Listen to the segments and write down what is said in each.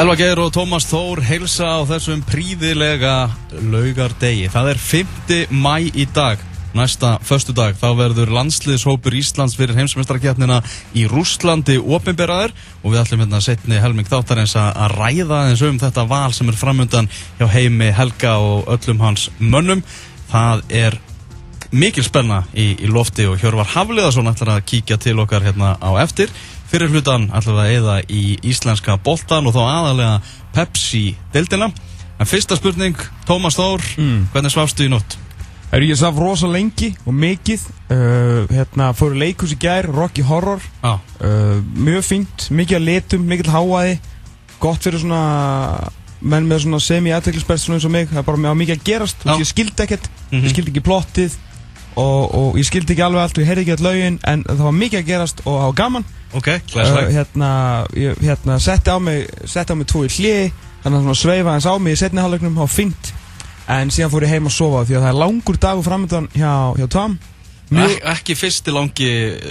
Elva Geir og Tómas Þór heilsa á þessum príðilega laugardegi. Það er 5. mæ í dag, næsta förstu dag. Þá verður landsliðshópur Íslands fyrir heimsmeistaraketnina í Rússlandi ofinberaður og við ætlum hérna setni helming þáttarins að ræða eins um þetta val sem er framöndan hjá heimi Helga og öllum hans mönnum. Það er mikil spenna í, í lofti og Hjörvar Hafliðarsson ætlar að kíkja til okkar hérna á eftir. Fyrir hlutan ætlum við að eða í íslenska boltan og þá aðalega Pepsi-dildina. En fyrsta spurning, Tómas Þór, hvernig svafstu í nótt? Eru ég svaf rosa lengi og mikið. Uh, hérna fóru leikus í gær, Rocky Horror. Já, uh, mjög fínt, mikið að letum, mikið háaði gott fyrir svona menn með svona semi-aðteglisbest svona eins og mig. Það er bara með mikið að gerast, veist, ég skildi ekkert. Mhm. ég skildi ekki plottið og, og ég skildi ekki alveg allt og ég heyrði ekki all lögin en það var mikið að gerast og það var gaman ok, uh, glæsleg. hérna, ég, hérna setti á mig setti á mig tvo í hliði þannig að sveifa hans á mig í setni hálfleiknum það var fínt en síðan fór ég heim að sofa því að það er langur dagur framöndan hjá, hjá Tom Ek, ekki fyrsti langi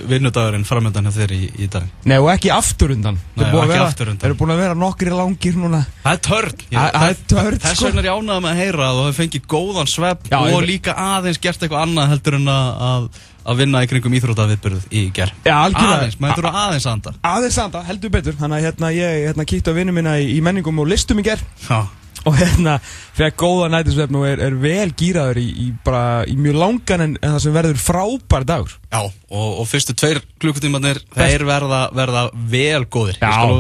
vinnudagurinn framöndan hjá þér í, í dag. Nei og ekki afturundan Nei, Þeir að ekki vera- afturundan. Þeir eru búin að vera nokkri langir núna Það er törn. Það- er törn, Þess sko. vegna er ég ánægð með að heyra að þú hefur fengið góðan svepp og ég- líka aðeins gert eitthvað annað heldur en að, að, vinna í kringum íþróttaviðbyrð í ger. Já, algjörlega. Aðeins, maður þurfa aðeins að anda. Aðeins anda, heldur betur Þannig að hérna, ég hérna, kíkti á vinnu mína í, í menningum og listum í ger Já. Og hérna, fekk góða nætisvefn og er, er vel gýraður í, í, bara, í mjög langan en, en það sem verður frábær dagur Já, og, og fyrstu tveir klukkutímanir, þeir verða, verða vel góðir.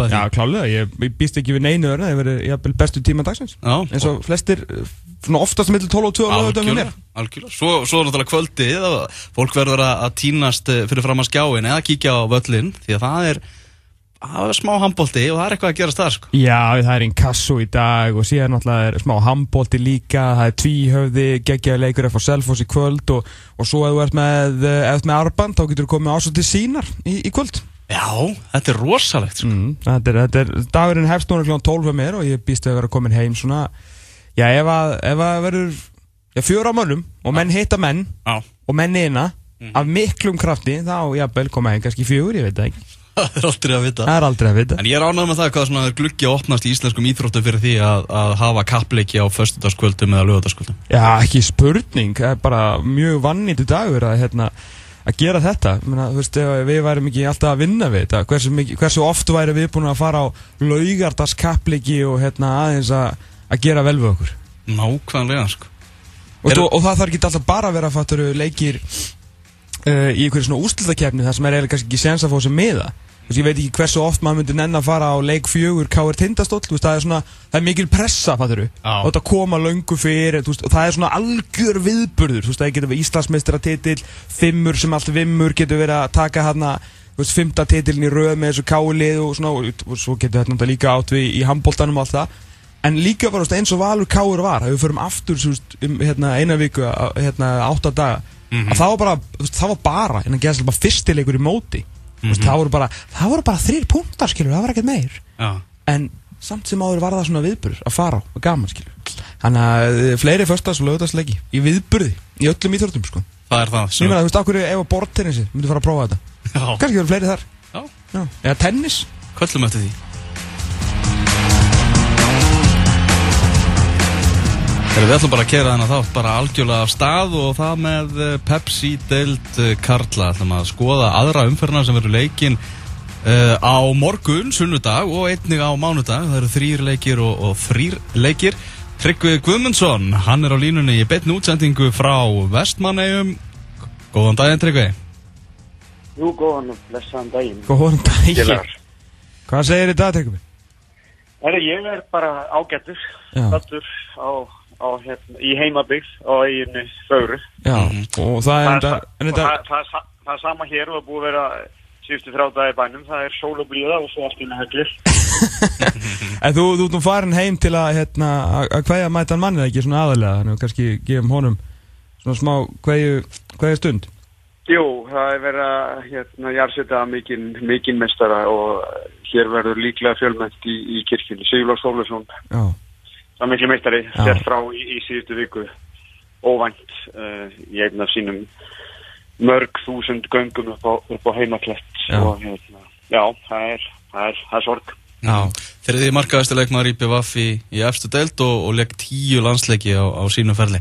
því. já, klálega, ég, ég býst ekki við neinu öðru Það verður bestu tíma dagsins Já, eins og flestir, eh, svona oftast millir 12 og 2 á lögadagum Algjörlega, algjörlega. Svo, svo er náttúrulega kvöldið og fólk verður að, að tínast eh, fyrir fram að skjáin eða kíkja á völlin því að það er, það er smá handbólti og það er eitthvað að gerast það sko. Já, það er inkasso í dag og síðan náttúrulega er smá handbólti líka, það er tvíhöfði, geggjaði leikur eftir Selfoss í kvöld og, og svo ef þú ert með, með arband þá getur þú komið ásótt til sínar í, í kvöld. Já, þetta er rosalegt sko. Mm, þetta, er, þetta er, dagurinn hefst núna kl. 12 með mér og ég býst að vera komin heim svona, já ef að, ef að verður, já fjóra mönnum og menn hitta menn Já, og menn eina af miklum krafti þá jafnvel koma heim kannski fjögur, ég veit það ekki. Það er aldrei að vita. Það er aldrei að vita. En ég er ánægð með það hvað svona er gluggi að opnast í íslenskum íþróttum fyrir því að, að hafa kappleiki á föstudagskvöldum eða lögadagskvöldum. Já, ekki spurning, það er bara mjög vannýttu dagur að, hérna, að gera þetta. Menna, þú veist, við værum ekki alltaf að vinna við þetta, hversu, hversu oft væri við búin að fara á laugardaskappleiki og hérna, aðeins að, að gera vel við okkur. Nákvæmlega sko. Og, Eru- Eru... og það þarf ekki alltaf bara að vera fattur leikir uh, í einhverju svona úslutakefni þar sem er eiginlega kannski ekki séns að fá sér miða. Ég veit ekki hversu oft maður myndi nenn að fara á leik fjögur K.R. Tindastóll, veist, það er svona, það er mikil pressa, fattur þú, þetta koma löngu fyrir, veist, og það er svona algjör viðburður, þú veist, það getur verið Íslandsmeistaratitil, fimmur sem allt vimmur getur verið að taka hérna, þú veist, fymta titilin í röð með þessu K.lið og svona, og, og svo getur þetta náttúrulega líka átt við í handbóltanum og allt það, en líka þú veist, eins og Valur K.R. var, ef við förum aftur, þú veist, um hérna, eina viku, hérna, átta daga, að það var bara, þú veist, það var bara, innan þú veist, það voru bara, bara þrýr punktar, skilur, það var ekkert meir Já. en samt sem áður var það svona viðburður að fara á og gaman skilur þannig að eh, fleiri föstags og lögdagsleiki í viðburði, í öllum íþróttum sko Það er það. þú veist okkur ef að bortennissi myndi fara að prófa þetta Já, kannski verður fleiri þar já. Já. eða tennis Köllum eftir því. Við ætlum bara að kera þennan þátt bara algjörlega af stað og það með eh, Pepsi deild eh, Karla ætlum að skoða aðra umferðina sem verður leikin uh, á morgun, sunnudag og einnig á mánudag. Það eru þrýr leikir og, og þrýr leikir. Tryggvi Guðmundsson, hann er á línunni í betn útsendingu frá Vestmannegjum. Góðan daginn Tryggvi. Jú, góðan og blessaðan daginn. góðan daginn Félagar. hvað segir þetta Tryggvi? Ég er bara ágættur, Já. stattur á, á hérna, í heimabygg á eiginu fögru. Já, og það er Það, enda, það, það, það, er er sama hér og það er búið að vera síðustu í bænum. Það er sól og blíða og svo allt inn að heglir. en þú, þú ert nú farin heim til að, hérna, að- að kveðja mætan mann eða ekki svona aðalega, þannig að kannski gefum honum svona smá kveðju, kveðju stund. Jú, það er verið að hérna, jarðsetta mikinn mikinn mestara og hér verður líklega fjölmennt í, í kirkjunni. Sigurlás Þórlöfsson, Já, það er miklu meistari, stert frá í, í síðustu viku. Óvænt uh, í einn af sínum mörg þúsund göngum upp á, upp á heimaklett. Og hérna, já, það er, það er, það er sorg. Já. Þeir eru markaðastu leikmaður í BVF í, í efstu deild og, og legg tíu landsleiki á, á sínum ferli.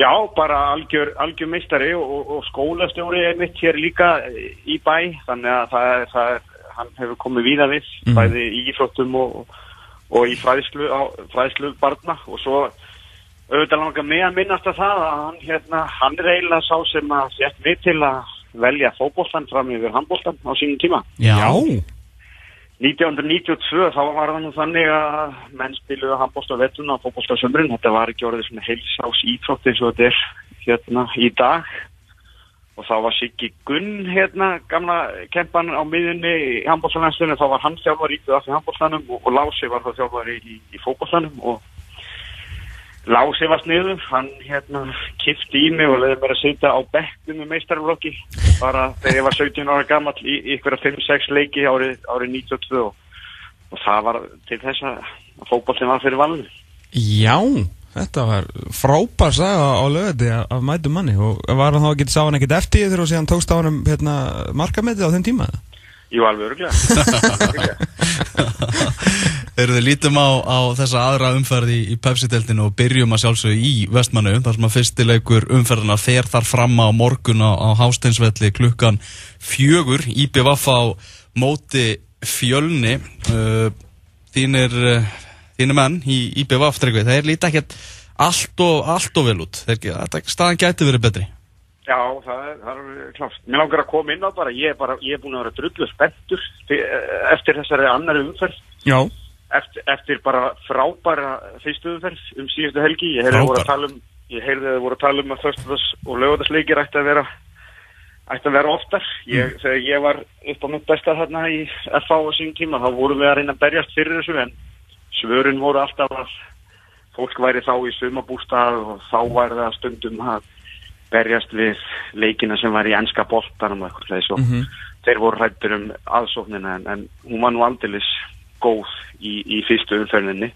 Já, bara algjör, algjör meistari og, og, og skólastjóri er mitt hér líka í bæ, þannig að það er, það er, hann hefur komið víða við, Mhm. bæði í íþróttum og, og í fræðslu, á, fræðslu barna og svo auðvitað langar mig að minnast að það að hann, hérna, hann er eiginlega sá sem að sett mig til að velja fótboltan fram yfir handboltan á sínum tíma. Já. 1992 þá var það nú þannig að menn spiluðu handbólta vettuna og fótbólta sömurinn. Þetta var ekki orðið svona heilsás íþrótt eins og þetta er hérna í dag. Og þá var Siggi Gunn hérna, gamla kempan á miðunni í handbóltalandstunum. Þá var hann þjálfar í það í handbóltanum og, og Lási var þá þjálfar í, í, í fótbóltanum og Lási var sniður, hann hérna kifti í mig og leiði mér að sitja á bekknum með meistarflokki bara þegar ég var 17 ára gammal í, ykkur 5-6 leiki árið, árið 92 og, og það var til þess að fókbólinn var fyrir valinu. Já, þetta var frábær saga á lögði af mætum manni og var hann þá ekki sá hann ekkert eftir því þegar þú síðan tókst á hann hérna, markametið á þeim tíma? Jú, alveg öruglega. Þegar við lítum á, á þessa aðra umferði í, í Pepsi-deltinu og byrjum að sjálfsögðu í Vestmannu, þar sem að fyrstileikur umferðina fer þar fram á morgun á, á Hásteinsvelli klukkan fjögur, IBVF á móti fjölni, uh, þínir, þínir menn í IBVF tryggvið, þeir líta ekkert allt og, allt og vel út, þeir, þetta, staðan gæti verið betri. Já, það er, það er klárt. Mér langar að koma inn á bara, ég er, bara, ég er búin að vera drullu spenntur eftir þessari annari umferð. Já. eftir, eftir bara frábæra fyrstu umferð um síðustu helgi ég heyrði að voru að tala um ég heyrði að voru að tala um að föstudags og lögadagsleikir ætti að vera ætti að vera oftar ég, þegar ég var upp á mitt besta þarna í FH á sín tíma þá vorum við að reyna að berjast fyrir þessu en svörin voru alltaf að fólk væri þá í sumabústað og þá væri það stundum að berjast við leikina sem var í ennska boltanum og eitthvað og Mhm. þeir voru hrættur um aðsóknina en, en hún var nú aldeilis góð í, í fyrstu umferðinni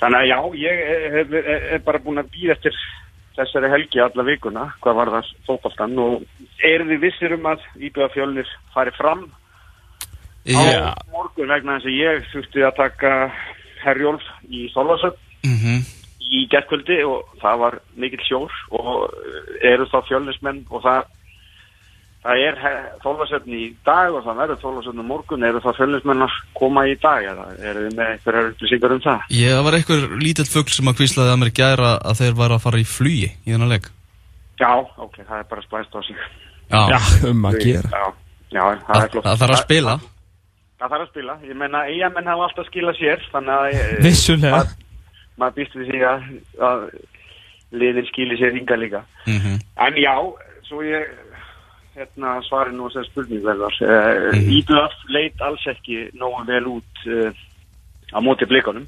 þannig að já, ég er, er, er bara búin að býða eftir þessari helgi alla vikuna hvað var það fótballtan og erum við vissir um að Íbjöða fjölnir fari fram Já. á morgun vegna þess að ég þurfti að taka Herjólf í Þorvarsöp Mm í gerðkvöldi og það var mikill sjór og eru þá fjölnismenn og það það er þólasöfni í dag og það verður þólasöfni morgun eru þá fjölnismenn að koma í dag eða eru þið með einhverjar upplýsingar um það? Ég það var einhver lítill fugl sem að kvíslaði að mér gæra að þeir væri að fara í flugi í þennan leik. Já, ok, það er bara splæst á sig Já, um að gera. Já, já það er flott það þarf að spila. Það þarf að spila, ég menna eigamenn hafa alltaf skilað sér þannig að eh, Vissulega. maður- býst við því að, að liðin skili sér hinga líka Mm En já, svo ég hérna, svari nú þessar spurning verðar. Uh, Mhm. Íbjöf leit alls ekki nógu vel út uh, á móti blikunum.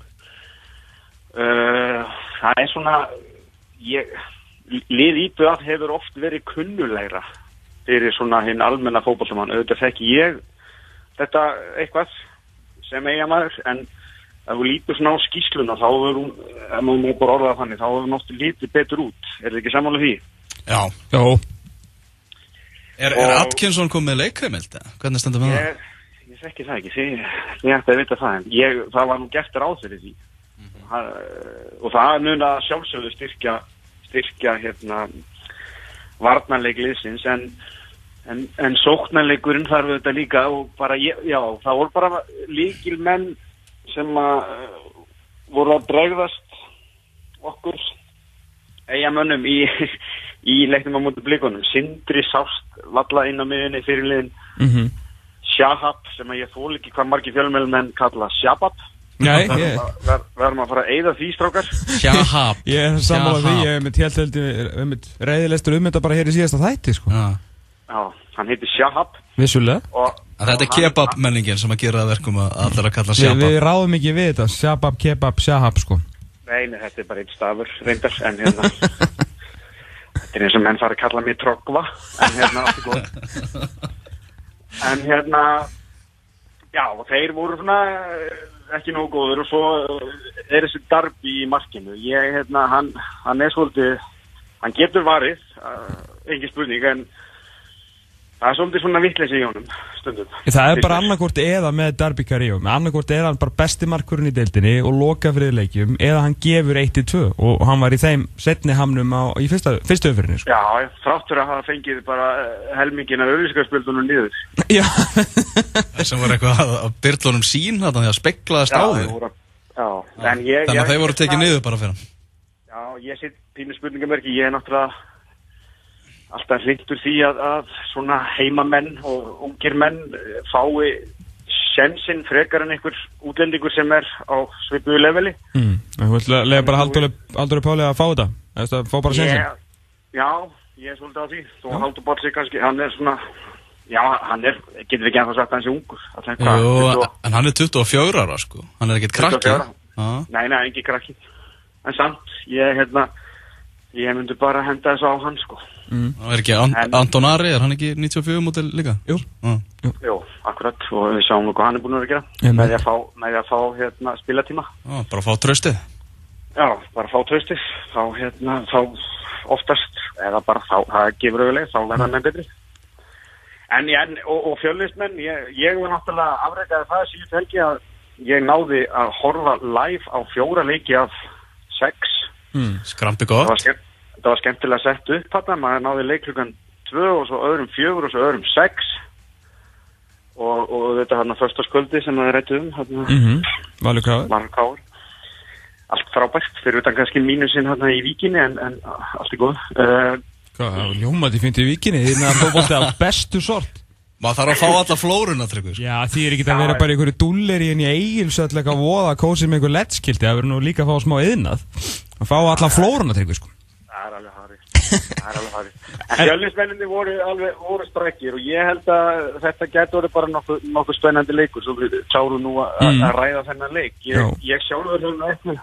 Uh, það er svona, ég, lið Íbjöf hefur oft verið kunnulegra fyrir svona hinn almenna fótballsamann. Auðvitað þekki ég þetta eitthvað sem eiga maður, en ef þú lítur svona á skýsluna þá hefur hún, ef maður bara orðað þannig, þá hefur hún oft lítið betur út. Er þið ekki sammála því? Já. Jó. Er, er Atkinson komið leikreimild? Hvernig stendur með það? Ég, ég þekki það ekki, ég ætti að vita það, en ég, það var nú gert ráð fyrir því. Ha, og það mun að sjálfsögðu styrkja, styrkja hérna, varnarleik liðsins, en, en, en sóknarleikurinn þarf þetta líka og bara, ég, já, það voru bara líkil menn sem að uh, voru að bregðast okkur eigamönnum í, í leiknum á mútu blikunum. Sindri sást valla inn á miðunni fyrir liðin Mhm. Shahab sem að ég þól ekki hvað margir fjölmjölum en kalla Shabab Nei, ég, Ver, verðum að fara að eyða því strákar Sjahab ég er sammála Jaha. því, ég hef mitt helt heldur, reyðilegstur um þetta bara hér í síðasta þætti, sko. Já. Já, hann heitir Shahab. Vissulega. og Þetta er kebab menningin sem að gera það verkum að allir að kalla Vi, sjabab við ráðum ekki við þetta, shabab, kebab, shahab, sko. Nei, nei, þetta er bara einn stafur reyndar en hérna þetta er eins og menn fara að kalla mig Trogva en hérna allt er góð en hérna já, og þeir voru svona eh, ekki nógu góður og svo eh, er þessi darbi í markinu. Ég, hérna, hann, hann er svolítið hann getur varið uh, engin spurning en það er svolítið svona vittleysi í honum stundum. Það er bara annarkort eða með Darby Carrillo annarkort er hann bara besti markurinn í deildinni og loka fyrir leikjum eða hann gefur 1-2 og hann var í þeim setni hamnum á, í fyrsta, fyrstu öfyrinni sko. Já, þráttur að hafa fengið bara eh, helmingin af auðvískarspöldunum niður. Já, sem var eitthvað að, að byrlunum sín þannig að speklaðast á þau voru, já, en ég Þannig að þeir voru tekið niður bara fyrir hann. Já, ég sitt pínu spurningamörki, ég er náttúrulega alltaf hlindur því að, að svona heimamenn og ungir menn eh, fái sensinn frekar en einhver útlendingur sem er á svipuðu leveli. mm. þú vilt lega bara Haldur Páli að fá þetta Eða það fá bara sensin Ég- Já, ég er svolítið á því. Þó Haldur Bálsi kannski, hann er svona, já, hann er, getur við ekki ennþá sagt að hann sé ungur. Jú, 20 en hann er 24 ára sko Hann er ekkert krakki 24 ára. Já. Nei, nei, ekki krakki. En samt, ég, hérna, ég myndi bara henda þessu á hann, sko. Það er ekki An En- Anton Ari, er hann ekki 94 mótil líka? Jú. Já. Jú, akkurat, og við sjáum hvað hann er búin að vera að gera. Einmitt. með því að fá, með að fá hérna, spilatíma. Já, bara fá tröstið Já, bara fá tröstið þá, hérna, þá oftast eða bara þá, það gefur auðvitað þá verða menn betri. En, en og, og fjölnistmenn, ég, ég var náttúrulega afreikaði það síðan helgi að ég náði að horfa live á fjóra leiki af sex. Skrampi það gott það var skemmtilega sett upp þarna, maður náði leiklugan tvö og svo öðrum fjögur og svo öðrum sex. Og, og þetta hann að förstaskvöldi sem það er rættu um hérna, mm -hmm. Valur Káur allt frábært, fyrir utan kannski mínusinn hérna í víkinni en, en allt er góð. Uh, Hvað, það var ljómandi fint í vikinni Þið er fótbolti af bestu sort. Maður þarf að fá alla flóruna tryggur Já, því er ekki að vera bara einhverju dullir í henni eigilsöll eitthvað voða kósið með einhver lettskildi Það verður nú líka að fá smá yðnað Að fá alla flóruna tryggur sko það er alveg harið það er alveg harið en fjölnismenninni voru alveg voru strækir og ég held að þetta getur verið bara nokkuð, nokkuð spennandi leikur. Svo við sáum nú að, Mm. að ræða þennan leik. Ég, Já. ég sjálfur ekki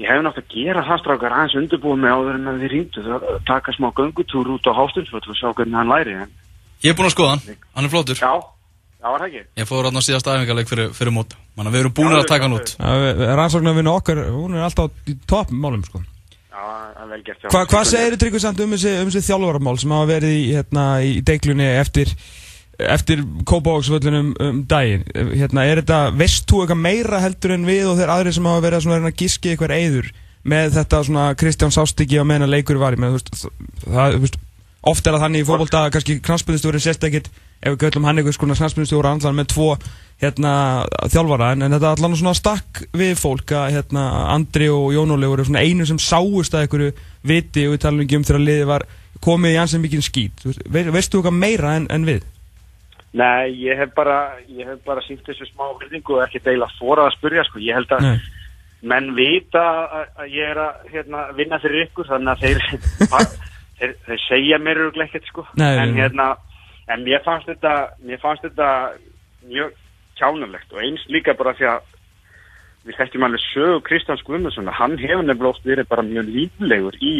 ég hef nátt að gera það strákar aðeins undirbúið með áður en að þið rýndu. Það taka smá göngutúr út á hástundsföll og sjá hvernig hann læri en, Ég er búinn að skoða hann, hann er flótur já, já var það ekki? Ég fór hann á síðast æfingarleik fyrir, fyrir mót. Að við erum búin að taka hann út. Rannsóknarvinna okkar, hún er alltaf í topp málum sko Hva, Hvað segir þú Tryggvi samt um þessi, um þessi þjálfaramál sem hafa verið í, hérna, í deiklunni eftir eftir Kópavóksvöllunum um daginn? Hérna, er þetta, veist þú eitthvað meira heldur en við og þeir aðri sem hafa verið að giski eitthvað eyður með þetta svona Kristján Sástiki á meðan leikur var í? Með, þú veist, það, þú veist, oft er það þannig í fótbolta að kannski knastbyrðistjóri sérst ekkit ef við göllum hann einhvers konar knastbyrðistjóri andlan með tvo hérna, þjálfara en, en þetta allan svona stakk við fólk að hérna, Andri og Jón Óli voru svona einu sem sáust að einhverju viti og við talum ekki um þegar liðið var komið í ansið mikið veist, ve veistu þú eitthvað meira en, en við? Nei, ég hef bara, bara sínt þessu smá virðingu og ekki deila fóra að spurja, sko. Ég held að Nei. menn vita að, að ég er að hérna, vinna fyrir ykkur, þannig að þeir, þeir, þeir segja mér ekkert, sko. En hérna, en mér fannst þetta, mér fannst þetta mjög kjánulegt og eins líka bara því að við þekkjum alveg sögu Kristjáns Guðmundsson hann hefur nefnilega oft verið bara mjög líflegur í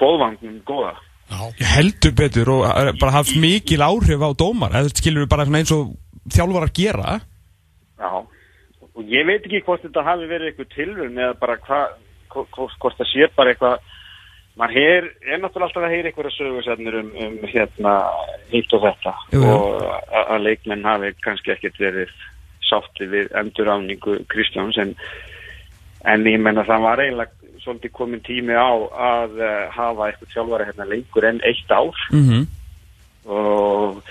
bóðvangnum góða. Heldur betur og er bara haft mikil áhrif á dómar eða skilur við bara eins og þjálfarar gera? Já, og ég veit ekki hvort þetta hafi verið eitthvað tilvörn eða bara hvað, hvort það sé bara eitthvað, maður heyr, er náttúrulega alltaf að heyra eitthvað sögursefnir um, um hérna hitt og þetta Jú, jú. og að, leikmenn hafi kannski ekkert verið sátti við endurráningu Kristjáns en, en ég menna það var eiginlega svolítið komin tími á að uh, hafa eitthvað þjálfari hérna lengur en eitt ár mm -hmm. og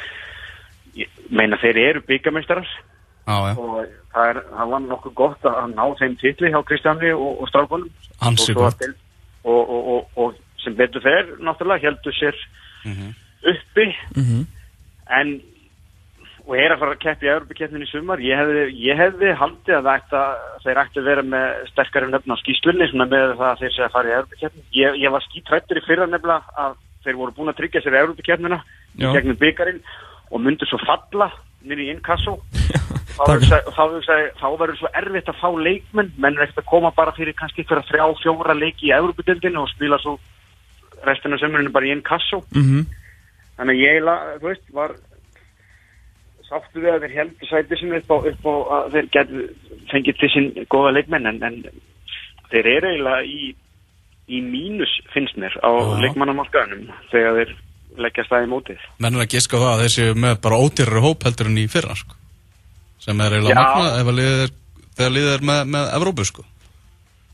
ég meina þeir eru byggameistarar Já, já, og það, er, það var nokkuð gott að ná þeim titli hjá Kristjáni og, og strákunum Ansi og, svo að gott. Og, og, og, og sem betur fer náttúrulega heldur sér Mhm. uppi Mhm. en og er að fara að keppa í Európa-keppnin í sumar ég hefði, ég hefði haldið að, ætta, þeir ætti að vera með sterkari nefn á skýslunni með það að þeir sé að fara í Európa-keppnin ég, ég var skítrættur í fyrra nefnilega að þeir voru búin að tryggja sér Európa-keppnina gegnum byggarinn og myndur svo falla nýri í innkasso þá, þá, þá verður svo erfitt að fá leikmenn menn er ekkert að koma bara fyrir kannski fyrir þrjá, fjóra leiki í Európa-dildinu og spila svo restina sömurinu bara í innkasso mm -hmm. þannig ég, þú veist, var sáttu við að þeir heldur sætið sem upp á, upp á að þeir getur fengið til sín góða leikmenn en, en þeir eru eiginlega í, í mínus finnst mér á leikmannamarkaðunum þegar þeir leggja staði mótið. Mennir að giska það að séu með bara ódýrari hóp heldur en í fyrra sko. Sem er eiginlega magna ef að liðir, þegar liðir er með, með Evrópu sko.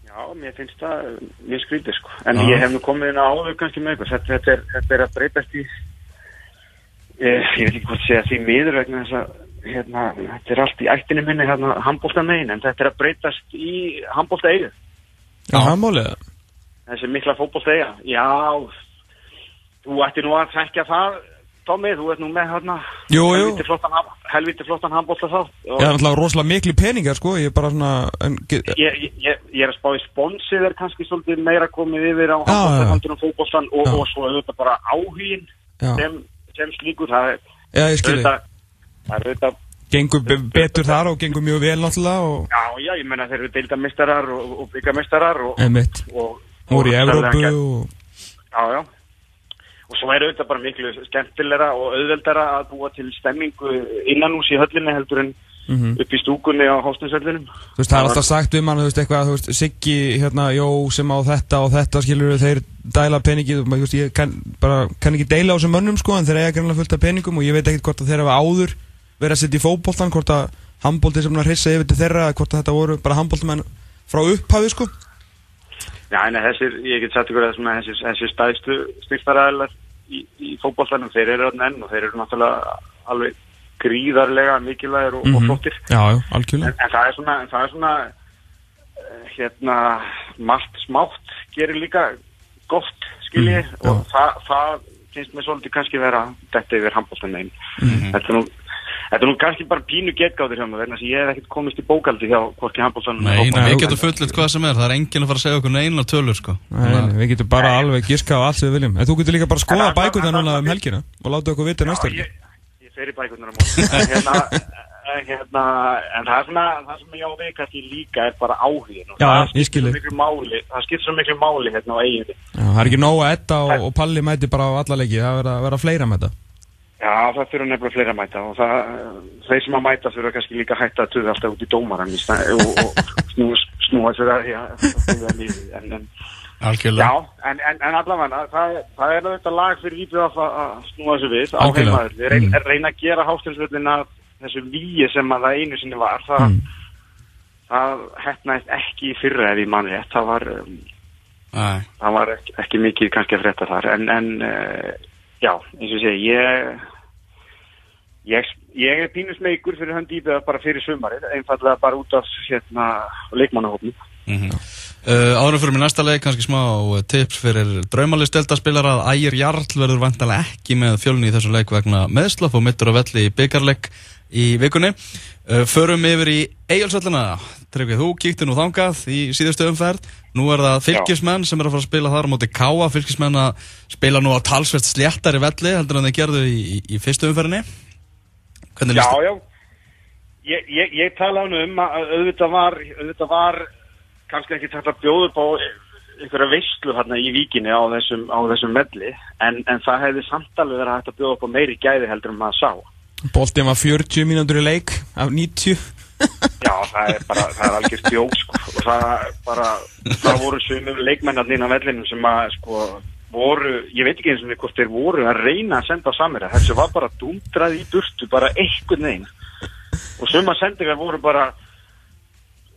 Já, mér finnst það mjög skrítið sko. En Já. ég hef nú komið inn á áður kannski með eitthvað. Þetta, þetta, er, þetta er að breytast í ég, ég veit ekki hvort segja því miður vegna þess að hérna, þetta er allt í ættinu minni hérna, handbólta megin en þetta er að breytast í handbólta eigu Já, handbólta Þessi mikla fókbólta eiga Já, þú ætti nú að þekka það Tómi, þú ert nú með hérna. Helviti flottan, flottan handbólta þá. Já, það er alltaf rosalega miklu peningar sko. Ég er bara svona en, ég, ég, ég er að spá í sponsið er kannski svolítið meira komið yfir á handbólta fókbóltan og, og svo auðvitað bara áhugin sem sem slíkur það er skilji Það er auðvitað Gengur betur þar og gengur mjög vel náttúrulega og... Já, já, ég menna þeir eru deildamistarar og, og byggamestarar og Emitt Og voru í Evrópu og... Já, já Og svo er auðvitað bara miklu skemmtilegra og auðveldara að búa til stemmingu innan ús í höllinni heldur en mm -hmm. upp í stúkunni á hóstinsöllinum Þú veist, það er alltaf sagt um hann, þú veist, eitthvað, þú veist, Siggi, hérna, Jó, sem á þetta og þetta, skilur, þeir dæla peningið, þú veist, ég kann, bara, kann ekki deila á þessum mönnum, sko, en þeir eiga grannlega fullt af peningum og ég veit ekkert hvort að þeir hafa áður verið að setja í fókbóltan, hvort að handbóltið sem hann hrissaði yfir til þeirra, hvort að þetta voru bara handbóltumenn frá upphafi, sko Já, en þessir, ég get sagt ykkur að þessir, þessir stæðstu styrstaræðilar í, í fókbóltanum, þeir eru enn og þeir eru náttúrulega alveg gríðarlega mikilvægir og, mm -hmm. og mhm. flottir já, já, en, en það er svona, það er svona uh, hérna margt smátt gerir líka gott skilji mm, og það, það finnst mér svolítið kannski vera þetta yfir handbóltan einn mm -hmm. þetta er nú Þetta er nú kannski bara pínu getgáður hjá mig vegna sem ég hef ekkert komist í bókaldi hjá Korki Handbólsson Nei, nei við getum fullit hvað sem er, það er enginn að fara að segja okkur neina tölur sko. Nei, nei við getum bara nei. alveg gíska á allt sem við viljum. En þú getur líka bara að skoða bækuna núna um helgina og láta okkur vita næsta helgi. fer í á móti en, hérna, hérna, en það er svona það sem ég á við kannski líka er bara áhugin Já, það skiptir svo miklu máli það skiptir svo miklu máli hérna á eiginu Það er ekki nóg að etta og, og Palli mæti bara á alla leiki, það verður að vera fleira mæta Já, það fyrir nefnilega fleira mæta og það, þeir sem að mæta fyrir að kannski líka hætta að tuða alltaf út í dómaran og, og snúa, snúa sér að að en, en. Já, en, en, allavega, það, það er þetta lag fyrir Íbjöð að snúa þessu við á heimaður. Við reyna, mm. reyna að gera hástilsvöldina þessu víi sem að það einu sinni var. Það, mm. það hefnaðist ekki fyrra ef ég manni. Það var, um, það var ekki, ekki mikið kannski að frétta þar. En, en uh, já, eins og sé, ég, ég, ég er pínus með ykkur fyrir hönd Íbjöð bara fyrir sumarið. Einfallega bara út af hérna, leikmannahofnum. Mm -hmm. Uh, árum fyrir mig næsta leik, kannski smá tips fyrir draumalist deltaspilar að Ægir Jarl verður vantilega ekki með fjölunni í þessu leik vegna meðslaf og mittur á velli í byggarleik í vikunni. Uh, förum yfir í Egilsvöllina. Tryggvið, þú kíkti nú þangað í síðustu umferð. Nú er það fylgismenn sem er að fara að spila þar á móti Káa. Fylgismenn að spila nú á talsvert sléttari velli heldur en þeir gerðu í, í, í fyrstu umferðinni. Hvernig líst það? Já, já. Ég, ég, ég tala um að auðvitað var, auðvitað var kannski ekki bjóða upp á einhverja veistlu hérna í víkinni á þessum, á þessum melli en, en það hefði samtalið verið hægt að bjóða upp á meiri gæði heldur en maður sá Bóltið var 40 mínútur í leik af 90 Já, það er bara, það er algjör stjók sko, og það bara, það voru svömmum leikmennarnir á mellinu sem að sko voru, ég veit ekki eins og hvort þeir voru að reyna að senda samir þessu var bara dundrað í burtu, bara einhvern veginn. Og svömmar sendingar voru bara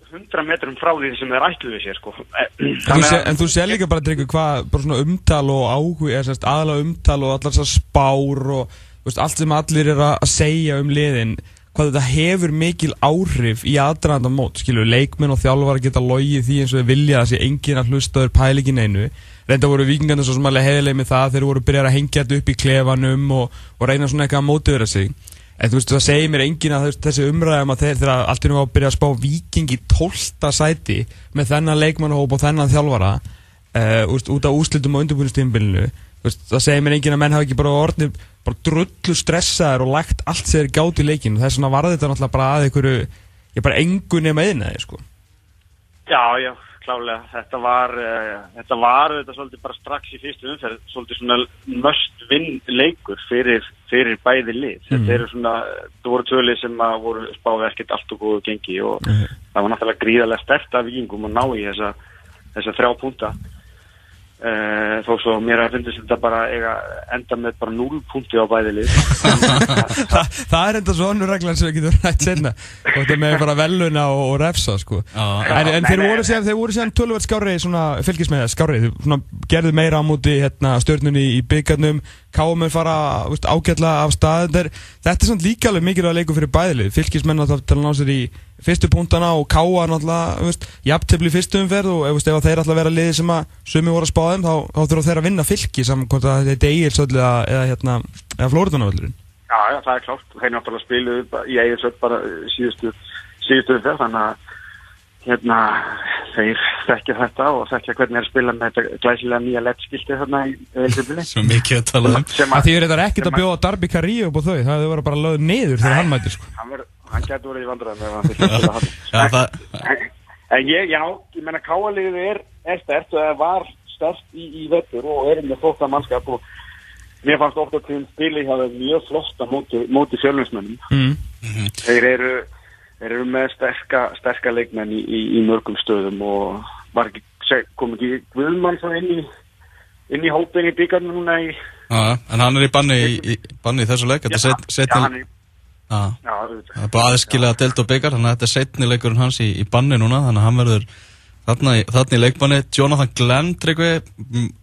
100 metrum frá því sem þeir ætluði sér sko. Þú, sé, en þú sér líka bara Dryggur hvað umtal og áhug aðalega umtal og allar þessar spár og veist, allt sem allir er að segja um liðin hvað þetta hefur mikil áhrif í aðdraðanda mót, skilur, leikmenn og þjálfar geta logið því eins og þeir vilja að sé engin að hlustaður pælingin einu reynda voru vikingarnir svo smálega heðileg með það þeir voru byrjað að hengja þetta upp í klefanum og, og reyna svona eitthvað að mótiðra sig En þú veist, það segir mér engin að þessi umræðum að þeir þegar allt í nú á að byrja að spá viking í 12. sæti með þennan leikmannahóp og þennan þjálfara uh, úst, út á úslitum og undirbúinustímbilinu það segir mér engin að menn hafa ekki bara orðnir bara drullu stressaður og lagt allt sér gátt í leikin og þess vegna var þetta náttúrulega bara að einhverju ég bara engu nema einaði sko. Já, já, klálega. Þetta var, uh, þetta var þetta svolítið bara strax í fyrstu umferð, svolítið svona must win leikur fyrir, fyrir bæði lið. Mhm. Þetta eru svona, það voru tölið sem að voru spáði ekkert allt og góðu gengi og það var náttúrulega gríðarlega stert af vikingum að ná í þessa, þessa þrjá púnta. Uh, þó svo mér að finnst þetta bara eiga enda með bara 0 punkti á bæði lið Þa, það er enda svo önnur reglan sem við getum rætt senna og þetta með bara veluna og, og refsa sko. Já. en, en nei, þeir nei. voru síðan, þeir voru síðan tölvöld skári svona fylgismæða skári svona, gerðu meira á múti hérna, stjórnunni í byggarnum káum við fara veist, ágætla af stað. Er, þetta er svona líka alveg mikilvæg leikur fyrir bæðilið fylgismenn að það ná sér í fyrstu punktana og káa náttúrulega jafntefli fyrstu umferð og veist, ef þeir að vera liði sem að sumi voru að spáðum þá, þá þurfa þeir að vinna fylgi saman hvort að þetta er eigilsöldu eða, eða, hérna, eða flóriðanavöldurinn Já, já, það er klárt. Þeir náttúrulega spiluðu í eiginsöld bara síðustu, síðustu umferð, þannig að hérna, þeir þekkja þetta og þekkja hvernig er að spila með þetta glæsilega nýja lettskilti þarna í Eilsöldinni. Svo mikið að tala um Sem að því er þetta ekkert að bjóða Darby Carrillo upp á þau það hefur verið bara lögð niður þegar hann mæti sko. hann, hann getur verið í vandræðum ef hann þurfti að spila hann. Já, það, En, en ég, já, ég menna káaliðið er, og það var stert í, í vettur og er með flótta mannskap og mér fannst ofta til spili hjá þeim mjög flotta móti, móti fjölninsmönnum. Þeir eru, með sterka, leikmenn í, í, í mörgum stöðum og var ekki, kom ekki Guðmann svo inn í, inn í hópin í byggarnu núna í... já, en hann er í banni í, í, banni í þessu leik er set, já, setni hann er, Já, já, auðvitað. það er bara aðeins delt og byggar Þannig að þetta er setni leikurinn hans í, í banni núna Þannig að hann verður þarna, í- þarna í leikbanni. Jonathan Glenn, Tryggvi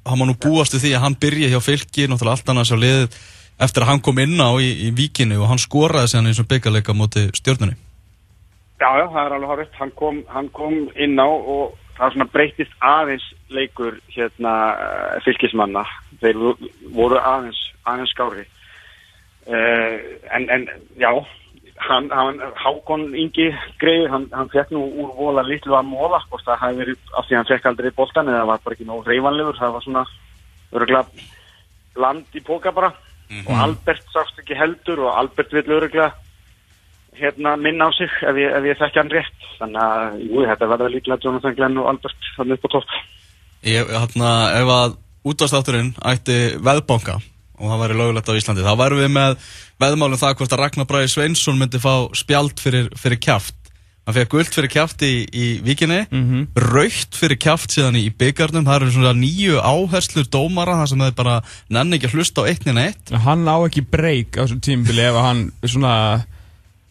Hann má nú búast við því að hann byrja hjá fylki Náttúrulega allt annars á liðið Eftir að hann kom inn á í, í víkinu Og hann skoraði sig hann í þessum byggarleika móti stjórnunni Já, já, það er alveg hárið. Hann kom, hann kom inn á og það svona breytist aðeins leikur hérna uh, fylkismanna. Þeir vo- voru aðeins, aðeins skári. Uh, en, en, já, hann, hann, Hákon Ingi Greið, hann, hann fekk nú úr vola litlu að móla, hvort það hafi verið af því hann fekk aldrei boltan eða var bara ekki nóg reyfanlegur, það var svona öruglega land í póka bara og Albert sást ekki heldur og Albert vil öruglega hérna minna á sig ef ég, ef ég þekki hann rétt. Þannig að, jú, þetta verður líklega Jonathan Glenn og Albert þannig upp á topp. Ég, hérna, ef að útastátturinn ætti veðbanka og það væri lögulegt á Íslandi, þá værum við með veðmálum það hvort að Ragnar Bræði Sveinsson myndi fá spjald fyrir, fyrir kjaft. Hann fekk guld fyrir kjaft í, í vikinni Mhm. raukt fyrir kjaft síðan í byggarnum það eru svona nýju áherslur dómara þar sem þeir bara nenni ekki að hlusta á eitt neina eitt hann á ekki breyk á þessum tímabili ef hann svona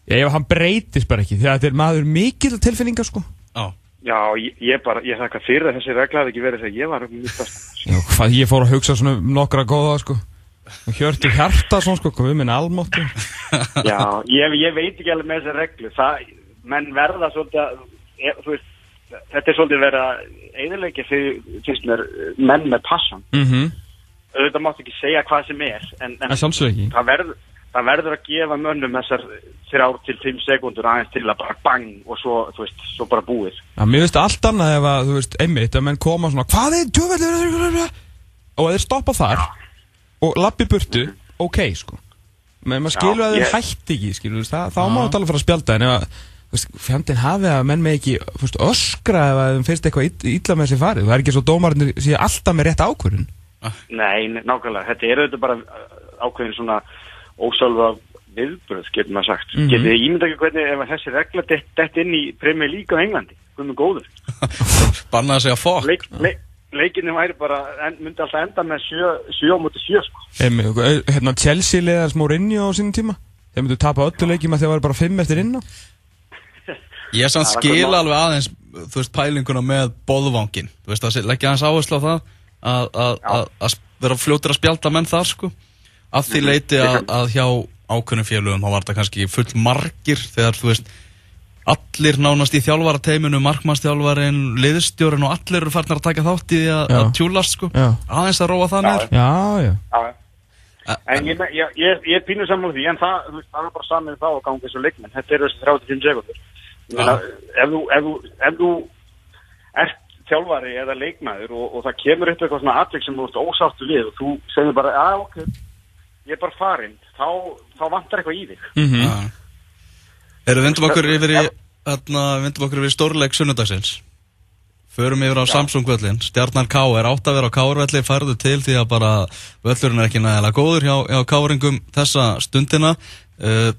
já, ef hann breytist bara ekki því að þetta er maður mikil tilfinningar sko. Já, Já, ég, ég bara, ég þakka fyrir að þessi regla hefði ekki verið þegar ég var um stærst Já, hvað ég fór að hugsa svona um nokkra góða sko. Og hjörtu hjarta svona sko við minn almáttu. Já, ég, ég veit ekki alveg með þessi reglu. Það, menn verða svolítið að, ég, þú veist, þetta er svolítið verið að fyrir, finnst mér, menn með passan mhm. Auðvitað máttu ekki segja hvað sem er en, en En ekki. það verður, það verður að gefa mönnum þessar þrjár til fimm sekundur aðeins til að bara bang og svo, þú veist, svo bara búið. Já, mér finnst allt annað ef að, þú veist, einmitt, að menn koma svona, hvað er tjóðvel, og að þeir stoppa þar og lappi burtu, ok, sko. Men maður skilur að þeir hætti ekki, skilur, þú veist, það, þá má þetta alveg fara að spjálta, en ef að, þú veist, fjandinn hafi að menn með ekki, þú veist, öskra ef að þeim finnst eitthvað ill- illa með þessi farið, það er ekki svo dómarinn sé alltaf með rétt ákvörðun. Nei, nei, nákvæmlega, þetta er auðvitað bara uh, ákveðin svona ósálfa viðbröð, getur maður sagt. Mhm. Getið þið ímynda ekki hvernig ef þessi regla dett, dett inn í Premier League á Englandi? Með góður. Bannaði að segja fokk Leik, leik, Leikinni væri bara, en, myndi alltaf enda með sjö, sjö á móti sjö sko. Hérna, Chelsea leðast Mourinho á sínum tíma, þeir myndu tapa öllu leikjum að þeir var bara fimm eftir inn á. Ég samt Það var skil alveg aðeins þú veist, pælinguna með boðvangin þú veist, að leggja aðeins áherslu á það að, að, Já. að, að vera fljótur að spjálta menn þar sko að því leiti að, að hjá ákveðnum félögum þá var þetta kannski full margir þegar þú veist allir nánast í þjálfarateiminu, markmannstjálfarin liðstjórin og allir eru farnar að taka þátt í því að, að tjúlast sko Já. aðeins að róa það Já, nær Já, já. Já, En ég, ég, ég, ég er pínu saman því, en það, það er bara saman þá að ganga þessu leikmenn. Þetta eru þessi 35 sekundur. Meina, ef þú, ef þú, ef þú ert þjálfari eða leikmaður og, og það kemur upp eitthvað svona atvik sem þú ert ósáttu við og þú segir bara, að ok, ég er bara farinn, þá, þá vantar eitthvað í þig. Mhm. Já. Erum við vindum okkur yfir í, hérna, vindum okkur yfir í stórleik sunnudagsins. Förum yfir á Samsung völlin, stjarnan K er átt að vera á K-velli, færðu til því að bara völlurinn er ekki nægilega góður hjá, hjá K-ringum þessa stundina. Uh,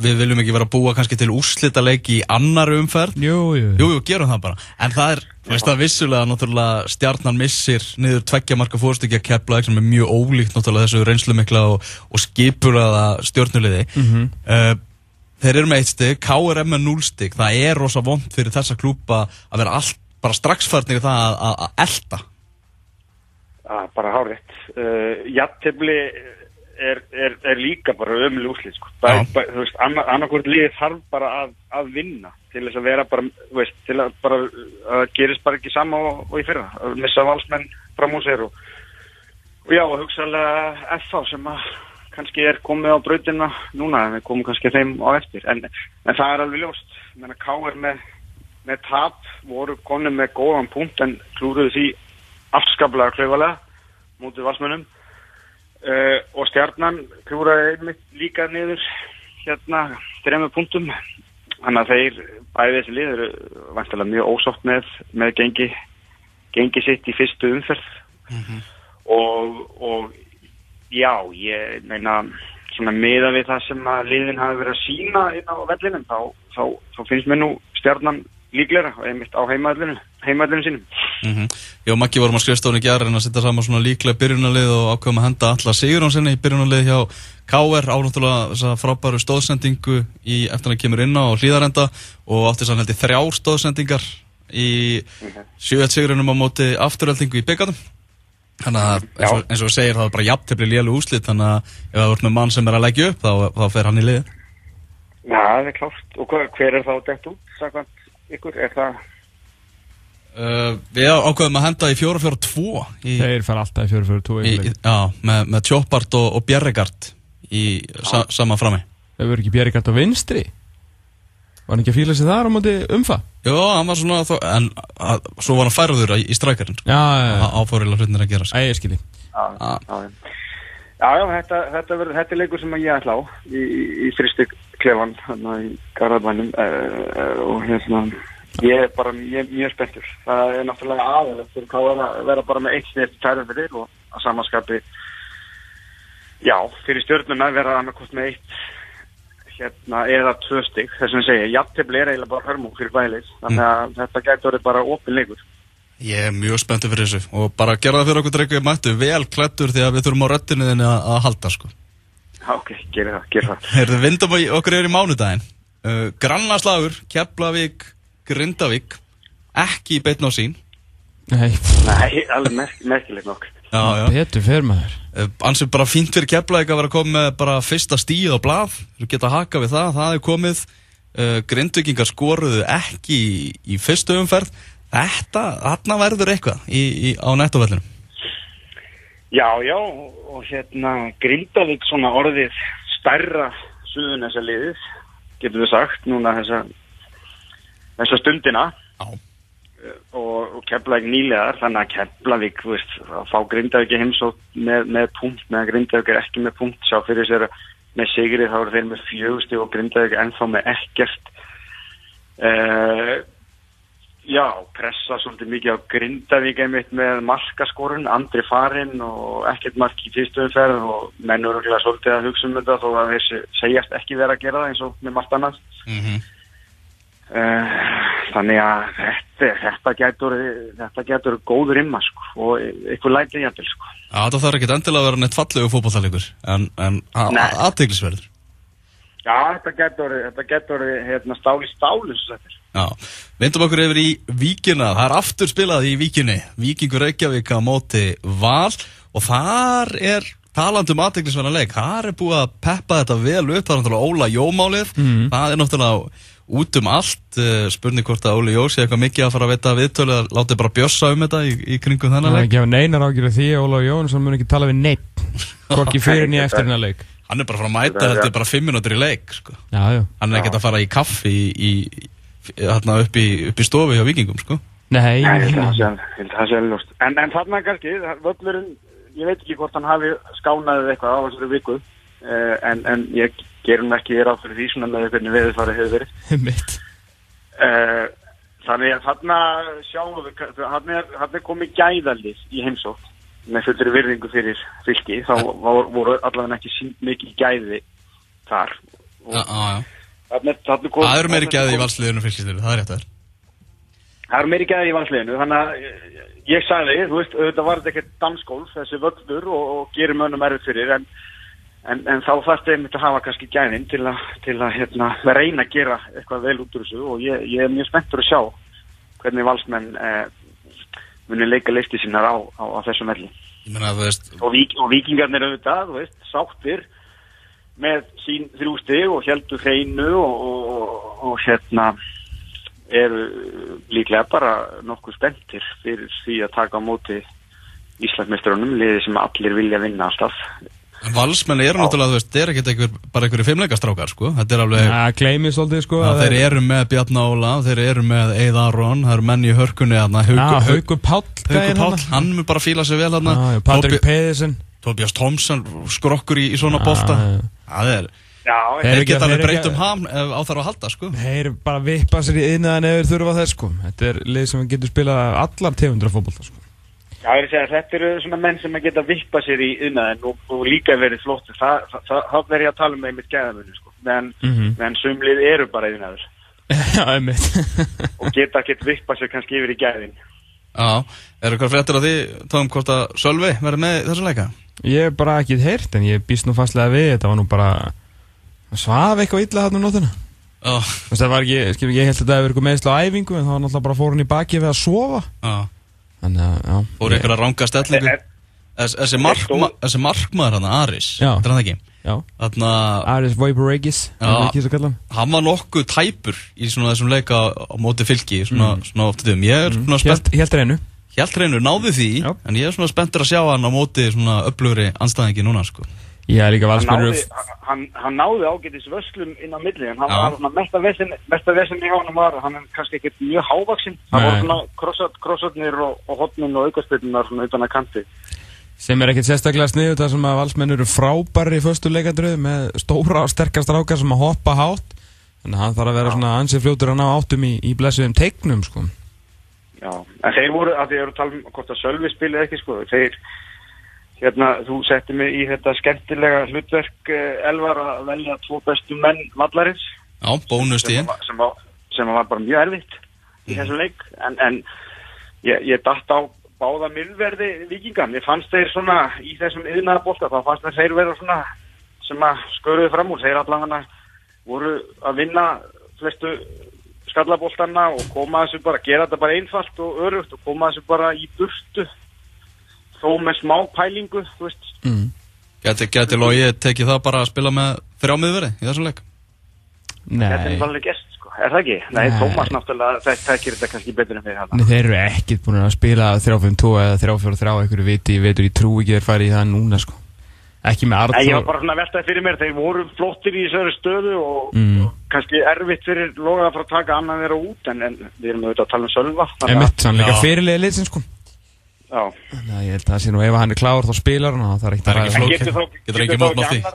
við viljum ekki vera að búa kannski til úrslita leik í annar umferð. Jú, jú, Jú, jú, gerum það bara. En það er, þú veist það vissulega, náttúrulega stjarnan missir niður tveggja marka fórstökja kepla, sem er mjög ólíkt náttúrulega þessu reynslumikla og, og skipulaða stjórnuliði. uh, þeir eru með eitt stygg, KRM með núl stygg, það er rosa vond fyrir þessa klúpa að vera allt, bara strax farnir í það að, að, að elta. Já, bara hárétt. Uh, Jattefli er, er, er líka bara ömuleg úslið, sko. Þú veist, annar, annarkvort liðið þarf bara að, að vinna til þess að vera bara, þú veist, til að bara, að gerist bara ekki sama og, og í fyrra. Að missa valsmenn fram úr sér og, og já, og hugsaðlega FH sem að kannski er komið á brautina núna, en við komum kannski þeim á eftir. En, en það er alveg ljóst. Ég meina, K er með, með tap, voru konum með góðan punkt en klúruðu því afskaplega klaufalega mútið valsmönnum uh, og stjarnan klúraði einmitt líka niður hérna þremmu punktum. Þannig að þeir bæði þessi lið eru vantilega mjög ósátt með, með gengi, gengi sitt í fyrstu umferð. Og, og já, ég meina svona miða við það sem að liðin hafi verið að sína inn á vellinum þá, þá, þá finnst mér nú stjarnan líklega einmitt á heimaðlinu heimaðlinu sínum. Mm Jó, Maggi vorum að skrifstofunni gæra en að setja saman svona líklega byrjunarlið og ákveðum að henda alla Sigurjónssoni í byrjunarlið hjá KR ánáttulega frábæru stóðsendingu í eftir að hann kemur inn á hlýðarenda og átti sann held í þrjár stóðsendingar í 7-1 sigurunum á móti afturöldingu í byggatum þannig að eins og, eins og segir það er bara jafntefli lélu úslit þannig að ef það vart með mann sem er að leggja upp þá, þá fer hann í lið Já, það er klárt. Og hver, hver er þá dætt út, sagðan ykkur? Er það, uh, Við ákveðum að henda í 4-4-2 í, Þeir fara alltaf í 4-4-2 í, í, já, með, með Tjópart og, og Bjerregard í sa, sama frami Það verður ekki Bjergart á vinstri Var hann ekki að fíla sig þar á móti umfa? Jó, hann var svona þó, en að, svo var hann færður í, í strækjarinn sko. Já, já, já áfórilega hlutinir að gera sko. Æ, ég skilji já, Ah. já, já. Já, já, þetta, þetta, þetta er leikur sem ég ætla á í, í, í fristi klefan, hérna í Garðabænum uh, og hérna, ég er bara ég, mjög spenntur. Það er náttúrulega aðeins fyrir káðan að vera bara með eitt snett tærum fyrir og að samanskapi, já, fyrir stjórnuna vera annarkost með eitt hérna, eða tvö stygg, þess að segja, jafntefli er eiginlega bara hörmú fyrir bælið, þannig að þetta gæti orðið bara opin leikur. Ég er mjög spenntur fyrir þessu og bara gera það fyrir okkur drengu mættu vel klættur því að við þurfum á röttinu þinni að halda sko. Ok, gerir það, gerir það. Herðu, vindum í- okkur yfir í mánudaginn. Uh, Grannaslagur, Keflavík Grindavík ekki í beitn á sín. Nei, Nei, alveg merk, merkilegt nokk. já, já. betur fer maður. Uh, ansið bara fínt fyrir Keflavík að vera koma með bara fyrsta stíð á blað. Þú geta haka við það, það er komið. Uh, Grindvíkingar skoruðu ekki í, í fyrstu umferð. Þetta, þarna verður eitthvað í, í, á nettovellinu Já, já, og hérna Grindavík svona orðið stærra suðun þessa liðið, getur við sagt, núna þessa, þessa stundina Já. og, og Keflavík nýlegar, þannig að Keflavík, þú veist, að fá Grindavík heimsótt með, með punkt, meðan Grindavík er ekki með punkt, sjá fyrir sér að með sigri þá eru þeir með fjögusti og Grindavík ennþá með ekkert. Uh, Já, pressa svolítið mikið á Grindavík einmitt með markaskorun, andri farinn og ekkert mark í fyrstu umferð og menn eru örugglega svolítið að hugsa um þetta þó að þeir se- segjast ekki vera að gera það eins og með margt annað. mm -hmm. Uh, þannig að þetta, þetta getur þetta getur góður imma sko og eitthvað lætið jæfnvel sko. Þetta þarf ekki endilega að vera neitt fallegu fótballalegur en, aðteglisverður Já, þetta getur, þetta getur hérna, stáli stáli svo þetta er. Já, vindum okkur yfir í Víkina. Það er aftur spilað í Víkinni. Víkingur Reykjavík á móti Val. Og þar er talandi um aðteglisverðan leik, þar er búið að peppa þetta vel upp, það er náttúrulega Óla Jómálið það er náttúrulega út um allt. Uh, spurning hvort að Óli Jó sé eitthvað mikið að fara að veita viðtölu að láti bara bjössa um þetta í, í kringum þennan Það er leik? ekki að neinar ágjörðu því að Ólaug Jónsson mun ekki tala við neitt Hvorki fyrir nýja eftir hennar leik. Hann er bara að fara að mæta þetta bara fimm minútur í leik sko. Já, já. Hann er ekkert að fara í kaffi í, í, hérna, upp, í, upp í stofu hjá vikingum sko. Nei, Nei, ég held að það sé alveg- ég held að það sé alveg ljóst. En, en þarna kannski, völlurinn, ég veit ekki hvort hann hafi skánaðið eitthvað á þessari viku, uh, en, en ég gerum ekki þér á fyrir því svona með hvernig veðurfarið hefur verið. Uh, þannig að þarna sjáum við, þarna er, er komið gæðalið í heimsótt með fullri virðingu fyrir fylki, þá var, voru allavega ekki sínt mikið gæði þar. Og Já, Það eru meiri gæði í valsliðinu fylgisliðinu, það er rétt að Það er meiri gæði í valsliðinu, þannig að ég, sagði, þú veist, auðvitað var þetta ekkert dansgólf, þessi völlur og, og gerir mönnum erfið fyrir, en, en, en þá þarf þetta einmitt að hafa kannski gæðin til að, til að hérna, reyna að gera eitthvað vel út úr þessu og ég, ég er mjög spenntur að sjá hvernig valsmenn eh, muni leika listi sínar á, á, á þessum velli. Ég meina, þú veist, Og, vík, og vikingarnir auðvitað, þú veist, sáttir með sín þrjú stig og heldur hreinu og, og, og, og hérna eru líklega bara nokkuð spenntir fyrir því að taka á móti Íslandsmestrunum, liði sem allir vilja vinna alltaf. en valsmenn eru náttúrulega, þú veist, þeir eru ekkert einhver, bara einhverju fimmleikastrákar, sko. Þetta er alveg, Það gleymið svolítið sko að að þeir eru með Bjarn Óla, þeir eru með Eið Aron, það eru menn í hörkunni, Haukur Páll gæinn Páll, hann mun bara fíla sig vel Patrik Pedersen Tobias Thompson skrokkur í, í svona bolta. já. Það er, Já, Þeir geta alveg breytt um ham á þarf að halda, sko. Þeir bara vippa sér í innan ef þeir þurfa þess sko Þetta er lið sem getur spilað allar tegundur af fótbolta sko Já, ég er að segja, þetta eru svona menn sem að geta vippa sér í innaðin og, og líka verið flott. Það, það, það, það verður ég að tala um einmitt gæðamunni, sko. Meðan, Mhm. meðan sumlið eru bara innaður Já, einmitt og geta ekkert vippa sér kannski yfir í gæðin. Já, er eitthvað fréttir af því, tóðum hvort að Sölvi verður með í þessum leika? Ég hef bara ekki heyrt en ég býst nú fastlega við Þetta var nú bara Svaf eitthvað illa þarna um Þú veist, það var ekki, skil, ég held að þetta hefur verið meðsla á æfingu en það var náttúrulega bara fór hann í baki við að sofa. Já. Þannig að, já. Fóru ykkur að ranga stellingu? En- Þess- Þessi markma, þessi markmaður hann, Aris, þetta er hann ekki? Já. Þarna, Aris ekki kallan hann. Var nokkuð tæpur í svona þessum leika á móti fylki, svona, svona oft í þeim. Ég er svona spennt, helt reynu hjælt reynur, náði því, Já. en ég er svona spenntur að sjá hann á móti svona upplugri anstæðingi núna, sko. Ég er líka Hann valsmennur náði, hann, hann náði ágætis vöslum inn á milli en hann Já. var svona mesta vesinn mesta vesinn í honum var hann er kannski ekkert mjög hávaksinn Nei. voru svona krossat, krossatnir og, og hotnin og aukastyrnunar svona utan að kanti sem er ekkert sérstaklega sniðu þar sem að valsmenn eru frábæri í föstu leikandröðu með stóra og sterkar strákar sem að hoppa hátt að hann þarf að vera svona ansið fljótur að ná áttum í, í blessuðum teiknum sko. Já, en þeir voru, að þeir eru að tala um hvort að Sölvi spilið ekki sko, þeir hérna, þú setti mig í þetta skemmtilega hlutverk uh, Elvar að velja tvo bestu menn vallarins. Já, bónust í sem, sem, sem var bara mjög erfitt í þessum leik. En, en ég, ég datt á báða mylverði vikinga mér fannst þeir svona í þessum yðnaða bólta þá fannst þeir vera svona sem að sköruðu fram úr. Þeir allavega voru að vinna flestu skallabóltana og koma þessu bara, gera þetta bara einfalt og örugt og koma þessu bara í burtu þó með smá pælingu þú veist, mm. Gæti, gæti logið tekið það bara að spila með þrjámiðveri í þessum leik? þetta Nei, er alveg gest sko, er það ekki? Nei, Nei. Tómas náttúrulega, það tekir þetta kannski betur en við hann Nei, þeir eru ekkert búin að spila 3-5-2 eða 3-4-3 einhverju viti, veitur í trú ekki þeir fari í það núna sko. ekki með Nei, ég var bara svona að veltaði fyrir mér, þeir voru flottir í þessari stöðu og, Mm. Kannski erfitt fyrir loga að fara að taka annan þeirra út en, en við erum auðvitað að tala um Sölva þannig að- Emitt, hann líka fyrirlega liðsinn sko. Já, Þannig að ég held að það sé nú ef hann er klár þá spilar hann og það er ekkert er að ekki ræða. en flókið. getur þá, Getur getur ekki mótmælt ekki því.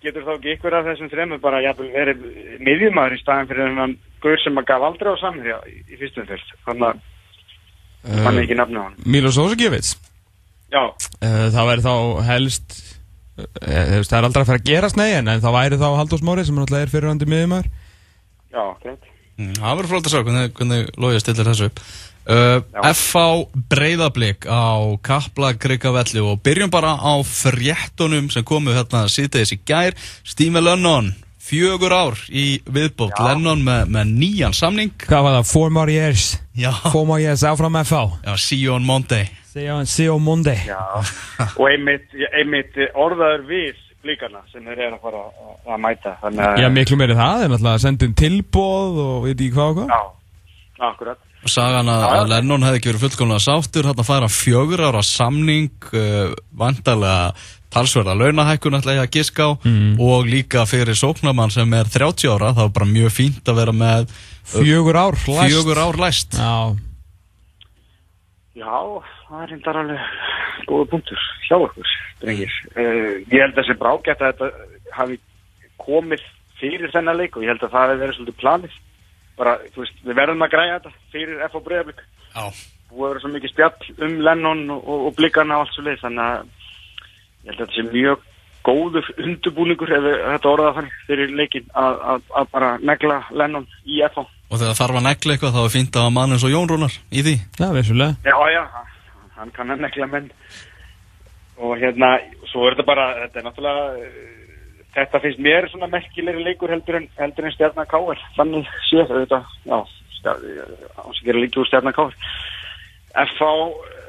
getur þá ekki ykkur af þessum þremur bara jafnvel verið miðjumæður í staðin fyrir hennan gaur sem að gaf aldrei á samherja í, í fyrstum fyrst þannig að hann er ekki nafnið á hann Milos Ósakevits Já, uh, það væri þá helst það er aldrei að fara að gerast nei en, það væri þá Halldórs Móri sem náttúrulega er fyrirhandi miðjumæður já, greit Mm, Það verður flott að sjá hvernig, hvernig logið stillir þessu upp. Uh. FH breyðablík á Kapla Krikavelli og byrjum bara á fréttunum sem komu hérna síðtegis í gær. Stíme Lennon, fjögur ár í viðbót. Lennon með, með nýjan samning. Hvað var það? Four more years. Já, Four more years áfram FH já see you on Monday. See you, see you on Monday. Já, og einmitt, einmitt orðaður við blíkarna sem þeir eru að fara að, að mæta. Þannig að Já, miklu meiri það, er náttúrulega að senda inn tilbóð og veit ekki hvað og hvað. Já, akkurat Sagan að, að Lennon hefði ekki verið fullkomlega sáttur, hann að fara fjögur ára samning, uh, vantarlega talsverða launahækkun ætla ég að giska á og líka fyrir sóknamann sem er 30 ára, þá er bara mjög fínt að vera með Fjögur ár, læst. fjögur ár læst. Já, Já, það er reyndar alveg góða punktur hjá okkur, drengir. Uh, ég held að þessi brágætt að þetta hafi komið fyrir þennan leik og ég held að það hefði verið svolítið planið. Bara, þú veist, við verðum að græja þetta fyrir F og Breiðablík. Já. Búið að vera svo mikið spjall um Lennon og, og, og blikana og allt svo leið, þannig að ég held að þetta sé mjög góður undurbúningur ef við- þetta orðað þannig fyrir leikin að, að, að bara negla Lennon í F Og þegar þarf að negla eitthvað, þá er fínt að hafa mann eins og Jón Rúnar í því. já, vissulega. Já, já, hann kann að negla menn og hérna, svo er þetta bara, þetta er náttúrulega þetta finnst mér svona merkilegri leikur heldur en, heldur en stjarnar káir þannig séð þetta, gera líki úr stjarnar káir FH eh,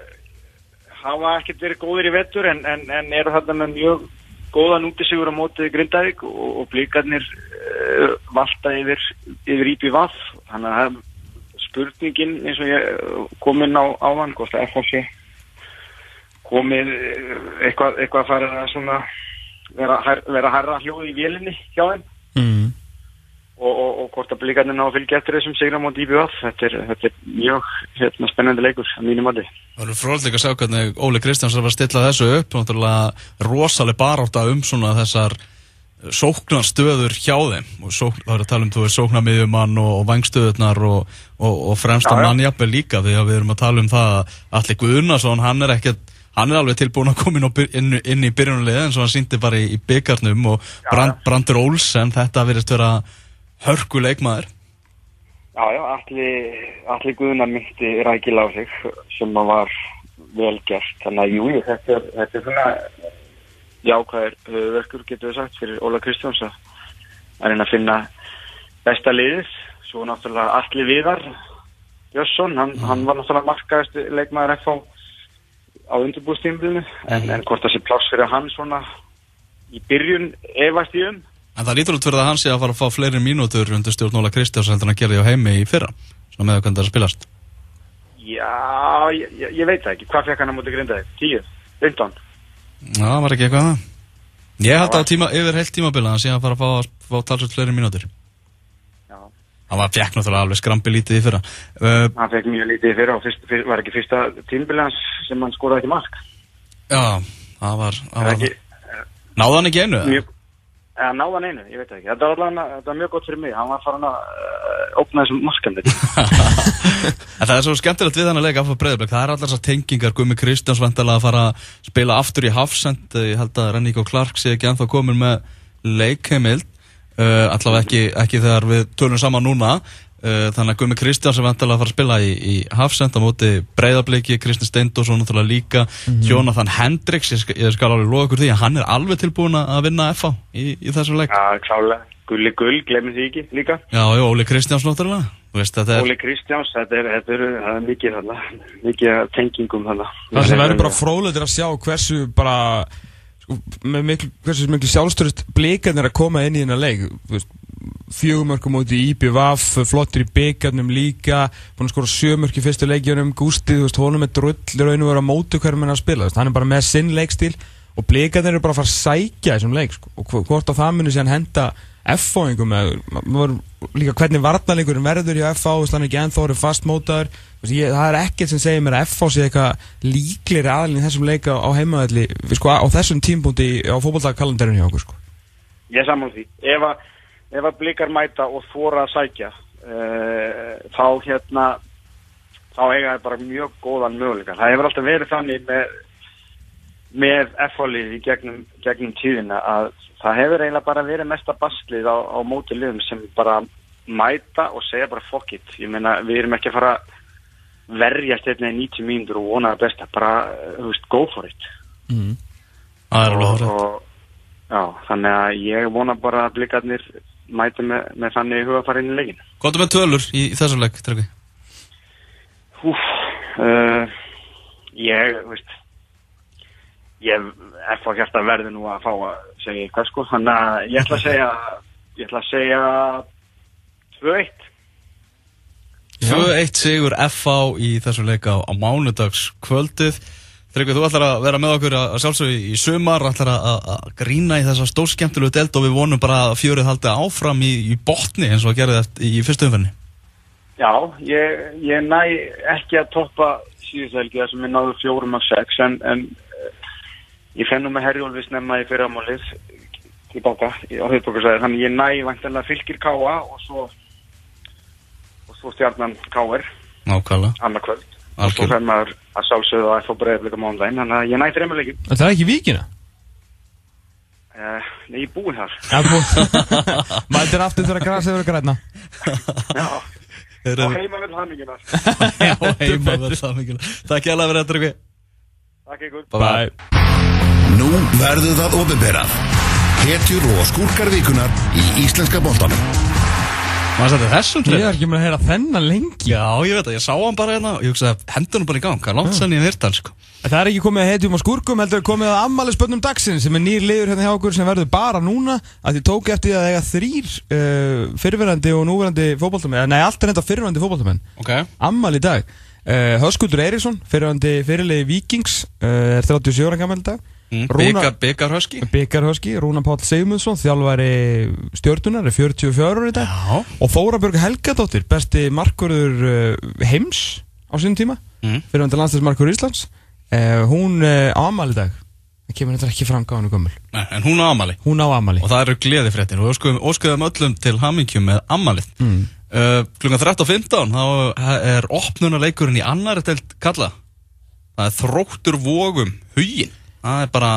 hafa ekkert verið góðir í vettur en, en, en eru þarna með mjög góðan útisigur á mótið Grindavík og, og blíkarnir uh, valta yfir, yfir íbí vaff þannig að spurningin eins og ég eh, kom inn á áðan hvort að FH sé komið eh, eitthvað, eitthvað að fara að svona vera, hær, vera hærra hljóð í vélinni hjá þeim Mm. og, og, og hvort að blíkarnir ná að fylgja eftir þessum sigra móti IBF þetta er, þetta er mjög hérna, spennandi leikur að mínum mati Það eru fróðleika að sjá hvernig Óli Kristjáns er að stilla þessu upp, náttúrulega rosaleg barátta um svona þessar sóknarstöður hjá þeim og sókn, það er að tala um þú veist sóknarmiðjumann og, og vangstöðurnar og, og, og fremsta Já, já. mann jafnvel líka því að við erum að tala um það að Alli Guðnason, hann er ekkert hann er alveg tilbúin að koma inn, inn, í byrjunarliði eins og hann síndi bara í, í byggarnum og Brand, Brandur Olsen, þetta verðist vera hörku leikmaður Já, já, allir, allir guðunar myndi rækilega á sig sem að var vel gert. Þannig að jú, þetta er, þetta er svona jákvæðir höfverkur, getur við sagt, fyrir Óla Kristjáns að reyna að finna besta liðið. Svo náttúrulega allir viðar, Jösson, hann, hann var náttúrulega markaðist leikmaður FH á undirbúðstímbilinu, en, en hvort það sé pláss fyrir hann svona í byrjun efast í um. En það lítur út fyrir að hann sé að fara að fá fleiri mínútur undir stjórn Óla Kristjáns heldur en að gera því á heimi í fyrra svona með hvernig það er spilast Já, ég, ég, ég veit það ekki. Hvað fekk hann á móti grindaði? 10? 15? Já, var ekki eitthvað það Ég held að tíma, yfir heilt tímabila hann sé að fara að fá, fá talsvöld fleiri mínútur. Hann var fjekk náttúrulega alveg skrambi lítið í fyrra uh, Hann fekk mjög lítið fyrir og fyrst, fyrst, var ekki fyrsta tímbili hans sem hann skoraði ekki mark. Já, það var, var Náði hann ekki einu? mjög, eða náðan einu, ég veit ekki. Þetta var allavega, þetta var mjög gott fyrir mig. Hann var farin að uh, opna þessum markamni. En það er svo skemmtilegt við hann að leika af breyðarbleik Það er allar þessar tengingar Gumi Kristjáns vantilega að fara að spila aftur í Hafsend Ég held að Renníko Clark sé ekki ennþá komin með leikheimild uh, Allavega ekki, ekki þegar við tölum saman núna uh, Þannig að Gumi Kristjáns er vantilega að fara að spila í, í Hafsend á móti breyðarbleiki Kristinn Steindósson náttúrulega líka Jonathan Hendricks, ég skal, ég skal alveg loða ykkur því að hann er alveg tilbúin að vinna FA í, í þessum leik Já, klálega. Gulli gull, glemir því ekki líka. Já, já, Óli Kristjáns náttúrulega Þú veist, þetta er Óli Kristjáns, þetta er, þetta er, það er mikið mikið af tengingum. Það sem verður bara fróðleitir að sjá hversu bara með miklu, miklu sjálfstörust blikarnir að koma inn í þennan leik fjögumörkum út í IBVF flottur í byggarnum líka búin að skora sjömörk í fyrstu leikjunum. Gústi, þú veist, honum er drull í raun og vera á móti hverjum hann að spila, veist, hann er bara með sinn leikstíl og blikarnir eru bara að fara að sækja þessum leik, sko, og hv- hvort á það muni síðan henda F-fáingum líka hvernig varnarleikurinn verður hjá F-fá, þú veist, hann er ekki ennþá orðið fastmótaður það er ekkert sem segir mér að F-fá sé eitthvað líklegri aðlinn í þessum leika á heimaðalli sko, á þessum tímpúndi á fótballtagkalendarinn hjá okkur sko. Ég saman því. Ef að, ef að blikar mæta og þóra að sækja, uh, þá hérna, þá eiga það bara mjög góðan möguleika. Það hefur alltaf verið þannig með, með F-fálið í gegnum, gegnum tíðina að það hefur eiginlega bara verið mesta baslið á, á móti liðum sem bara mæta og segja bara fuck it. Ég meina, við erum ekki að fara að verjast hérna í 90 mínútur og vona það besta. Bara, þú veist, go for it. Alveg og, og, já, þannig að ég vona bara að blikarnir mæti með, með þannig hugafari inn í Hvað er með tölur í, þessum leik, Tryggvi? Húf, uh, ég, veist ég er fá hjarta verði nú að fá að segja eitthvað sko, þannig að ég ætla að segja ég ætla að segja 2-1 Já, 2-1 sigur FH í þessu leika á, á mánudags kvöldið Tryggvi, þú ætlar að vera með okkur að sjálfsögðu í sumar, ætlar að, grína í þessa stórskemmtilegu delt og við vonum bara að fjörið haldi áfram í, í botni eins og að gera þetta í fyrstu umferðinni. Já, ég, ég næ ekki að toppa síðustu helgi þar sem ég náðu fjórum af sex en, en ég fennum með Herjólfi snemma í fyrramálið tilbaka í- á höfðbókarsæði þannig ég næ vantanlega fylgir Káa og svo og svo stjarnan Káar Nákvæmlega. annað kvöld. Og svo fer maður að sjálfsögðu að FH breyðleika mándaginn þannig að ég næ þreymurleikin En það er ekki víkina? uh, Nei, ég er búinn þar. Já, bú Mældir aftur þegar grasið verður græna Já, og heima vel hamingjuna Já, heima það mikilvægt. Takk ég alveg fyrir þetta. Takk ykkur Bye. Nú verður það ofinberað. Hetjur og skúrkar vikunar í íslenska boltanum. Maður sætti þessum Ég Tryggvi. er ekki með að heyra þennan lengi Já, ég veit það, ég sá hann bara hérna og ég hugsaði, hendur hann bara í gang, hvað langt sann ég hef hýrt hann, sko. Það er ekki komið að hetjum og skúrkum heldur komið að ammali spönnum dagsins sem er nýr liður hérna hjá okkur sem verður bara núna að þið tók eftir því að eiga þrýr uh, fyrirverandi og núverandi fótboltamenn nei, allt er uh, Höskuldur Eiríksson, fyrirverandi fyrirlegi Víkings uh, er 37 ára gammal dag Mm, Rúna- Byggar, byggar höski. Byggarhöski, Rúna Páll Sigmundsson þjálfari stjörnunar er 44 ára í dag Já. og Þóra Björg Helgadóttir besti markurður uh, heims á sínum tíma Mm. fyrirverandi landstæðismarkur Íslands hún á ammali í dag kemur þetta ekki fram gáðinu gömul Nei, en hún á amali. hún á ammali Og það eru gleði fréttir og óskuðum, óskuðum öllum til hamingjum með ammalið. mm. Uh, klukkan 13.15 þá er opnunaleikurinn í annari deild kalla. Það er þróttur vógum hugin. Það er bara,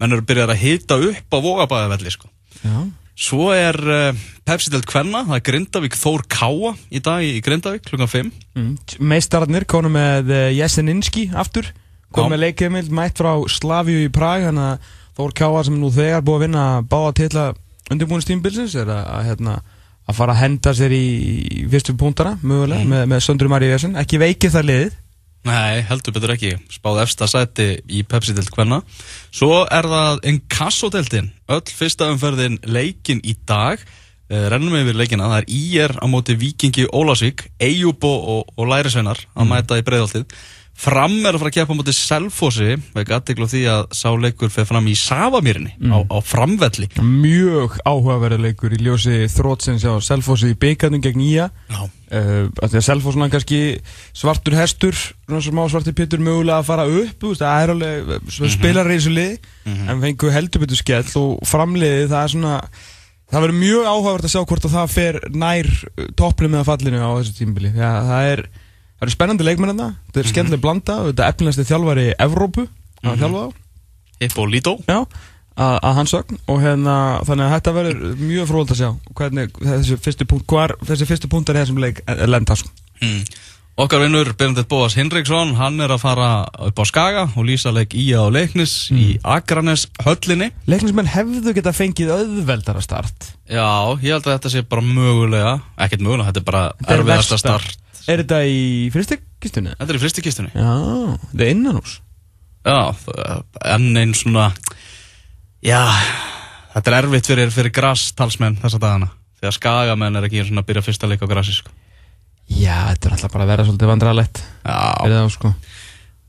menn eru byrjað að hita upp á vógabæðavelli, sko. Já. Svo er uh, Pepsi deild kvenna, það er Grindavík Þór Káa í dag í Grindavík klukkan 5. Mm. meistararnir konu með uh, Jeseninski aftur kom Já. með leikheimild mætt frá Slavíu í Prag þannig að Þór Káa sem nú þegar búið að vinna báða titla undirbúinustímbilsins er að, að, hérna, að fara að henda sér í, í fyrstu púntana mögulega með, með Söndru Maríu Jesen ekki veikið það liðið Nei, heldur betur ekki. Spáð efsta sæti í Pepsi-deild hvenna. Svo er það Encasso-deildin. Öll fyrsta umferðin leikin í dag. Uh, rennum við yfir leikina. Það er IR á móti Víkingi Ólásvík, Eyjúb og, og, og Lærisveinar að mæta í breiðaltið. Fram er að fara að keppa móti Selfossi, veg aðteglu því að sá leikur fer fram í Savamýrinni á, á framvelli. mjög áhugaverður leikur í ljósi þrótsins á Selfossi í byggarnum gegn Ía. Uh, því að Selfoss svona kannski svartur hestur, smá svartur pittur mögulega að fara upp, það er alveg mm spilar í þessu lið, en fengu heldur betur skell og framliðið það er svona, það verður mjög áhugavert að sjá hvort að það fer nær topplum eða fallinu á þessu tímbili það er, það eru spennandi leikmenn þarna, þetta er skemmtileg blanda og þetta er efnilegasti þjálfari Evrópu að þjálfa á Hippo Lító. Já, að, að hans sögn og hérna, þannig að þetta verður mjög fróðald að sjá hvernig þessi fyrstu punkt, hvar þessi fyrstu punktar í þessum leik eh, lenda sko. Mm. Okkar vinnur Benedikt Bóas Hinriksson, hann er að fara upp á Skaga og lýsa leik í á leiknis í Akranes höllinni. Leiknismenn hefðu geta fengið auðveldara start Já, ég held að þetta sé bara mögulega, ekkert mögulega, þetta er bara er erfiðasta start. Er þetta í fyrstekistunni? Þetta er í fristikistunni. Já, þetta er innanús Já, það- enn einn svona, já, þetta er erfitt fyrir, fyrir grastalsmenn þessa dagana. Þegar skagamenn er ekki svona að byrja fyrsta leik á grasi, sko. Já, þetta er alltaf bara að vera svolítið vandrarlegt Já, Er það sko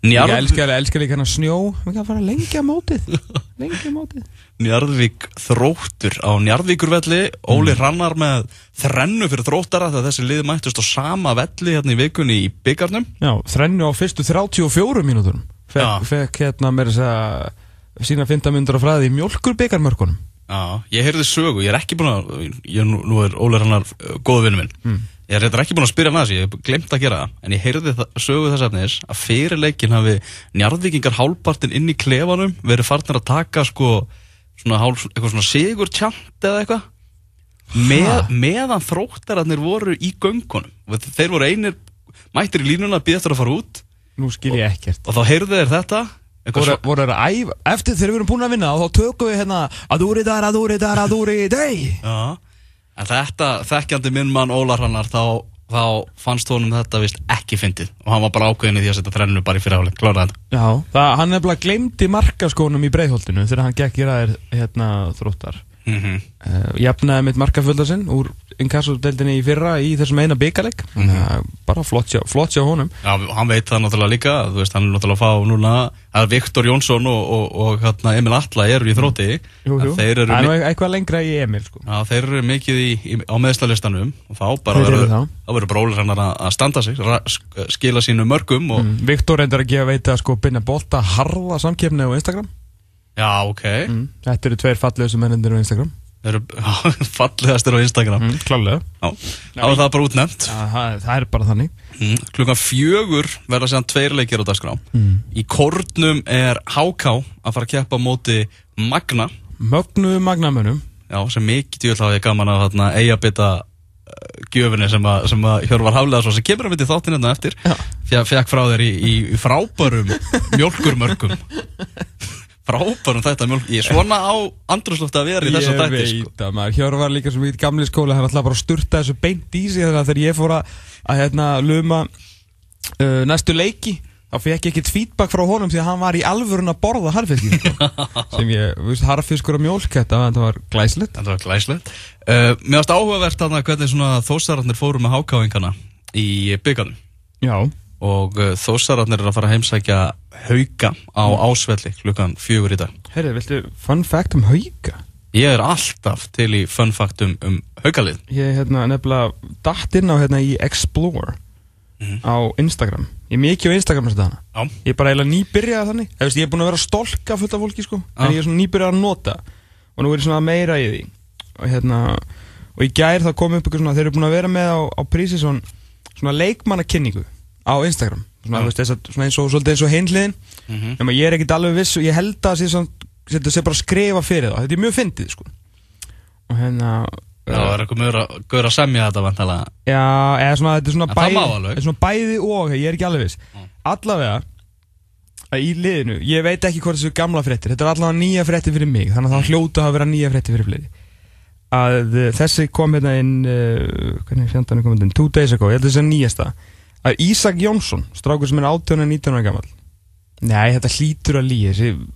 Ég Njarð, elska, elska líka hann snjó. Við kanum fara lengi að mótið. Lengi að mótið. Njarðvík þróttur á Njarðvíkurvelli, Óli Mm. Hrannar með þrennu fyrir þróttara þegar þessi lið mættust á sama velli hérna í vikunni í byggarnum. Já, þrennu á fyrstu 34 mínúturum Fekk, fekk hérna mér þess að sína 15 myndur á fræði í mjölkur byggarmörkunum Já, ég heyrði sögu, ég er ekki búin að, ég, nú, nú er Óli Hrannar uh, góðu vinnu minn, Mm. Ég er ekki búin að spyrja hann að þessi, ég hef glemt að gera það, en ég heyrði það, sögu þess efnis að fyrir leikin hafi njarðvíkingar hálpartin inn í klefanum verið farnir að taka sko, svona hálf, eitthvað svona sigur tjant eða eitthvað, með, meðan þróttararnir voru í göngunum, Og þeir voru einir mættir í línuna að býða eftir að fara út. Nú skil ég ekkert. og þá heyrðu þeir þetta, voru, voru æfa Eftir þegar við erum búin að vinna þá tökum við hérna Adúri dar, adúri dar, adúri dei! Já, en þetta, þekkjandi minn mann Ólar Hrannar, þá, þá fannst honum þetta vist ekki fyndið. Og hann var bara ákveðin í því að setja þrennu bara í fyrirháleik, klára þetta. Já, það, hann nefnilega glemdi markaskónum í breiðholtinu þegar hann gekk í ræðir hérna þróttar Mhm. uh, jafnaði mitt markafölda sinn úr inkassodeldinni í fyrra í þessum eina byggaleg þannig að bara flott hjá, flott hjá honum Já, hann veit það náttúrulega líka, veist, hann er náttúrulega að fá núna, það er Viktor Jónsson og, og, og hérna, Emil Atla eru í þrótti, jú, jú. að þeir eru, er nú eitthvað lengra í Emil sko. já, þeir eru mikið í, í, á meðslalistanum og þá bara verður, brólir hann að að standa sig, skila sínu mörgum og, mm. Viktor reyndar að gefa veita sko binna bolta harða samkefni á Instagram já, ok, mm. þetta eru tveir fallegustu mennendir á Instagram þeir eru já, fallegastir á Instagram, mm. klálega já, þá er það bara útnefnt. ja, það, það er bara þannig Mm. Klukkan fjögur verða séðan tveir leikir á dagskrá. mm. Í kornum er HK að fara að keppa móti Magna, mögnuðu magnamönum já, sem mikið ég gaman að hérna, eiga bytta gjöfinni sem að, sem að Hjörvar Hafleðarsson sem kemur að myndi þáttinn hérna eftir Já. fjak frá þér í, í, í frábærum mjölkurmörkum frábærum þetta mjölk. Ég er svona á andrúslofti að vera í þessa Ég dætti veit sko. að maður Hjörvar líka sem í gamli skóla hann ætlaði bara að sturta þessu beint í sig þannig að þegar ég fór að, að hérna, luma uh, næstu leiki þá fekk ég ekkert feedback frá honum því að hann var í alvörun að borða harfiski sko. sem ég, þú veist, harfiskur og mjólk þetta, var glæslegt þetta var glæslegt uh, mér varst áhugavert þarna hvernig þósararnir fóru með hákáingana í byggarnum Já, og uh, þósararnir er að fara að heimsækja hauka á ásvelli klukkan fjögur í dag. Heyrðu, viltu fun fact um hauga? ég er alltaf til í fun fact um, um haukalið. Ég hérna nefnilega datt inn á hérna í Explore á Instagram. Ég er mikið á Instagram þess að hana já, Ég er bara eiginlega nýbyrjað þannig. Veist, Ég er búin að vera að stolka fullt af fólki sko. Já. En ég er svona nýbyrjað að nota. Og nú er ég svona meira í því. Og hérna Og í gær það kom upp eitthvað svona Þeir eru búin að vera með á, á prísi svona, svona leikmannakynningu Á Instagram. Svona, þú veist, þess að, svona eins og, og hinliðin Mhm. Nefnum ég er ekkert alveg viss og Ég held að það sé svona Þetta sé bara að skrifa fyrir það Þetta er mjög fyndið sko. Og hérna Já, það er eitthvað mjög að, gaur að semja þetta vantalega. Já, eða svona, þetta er svona En bæði er svona bæði og, ég er ekki alveg viss. Allavega að Í liðinu, ég veit ekki hvort þessu gamla fréttir Þetta er allavega nýja fréttir fyrir mig Þannig að það hljóta að vera nýja fréttir fyrir fleiri. Að uh, þessi kom hérna inn uh, Hvernig fjandan er komið inn? Two days ago, ég held að þessi er nýjasta Að Ísak Jónsson, strákur sem er 18 og 19 ára gammal Nei, þetta hlýtur að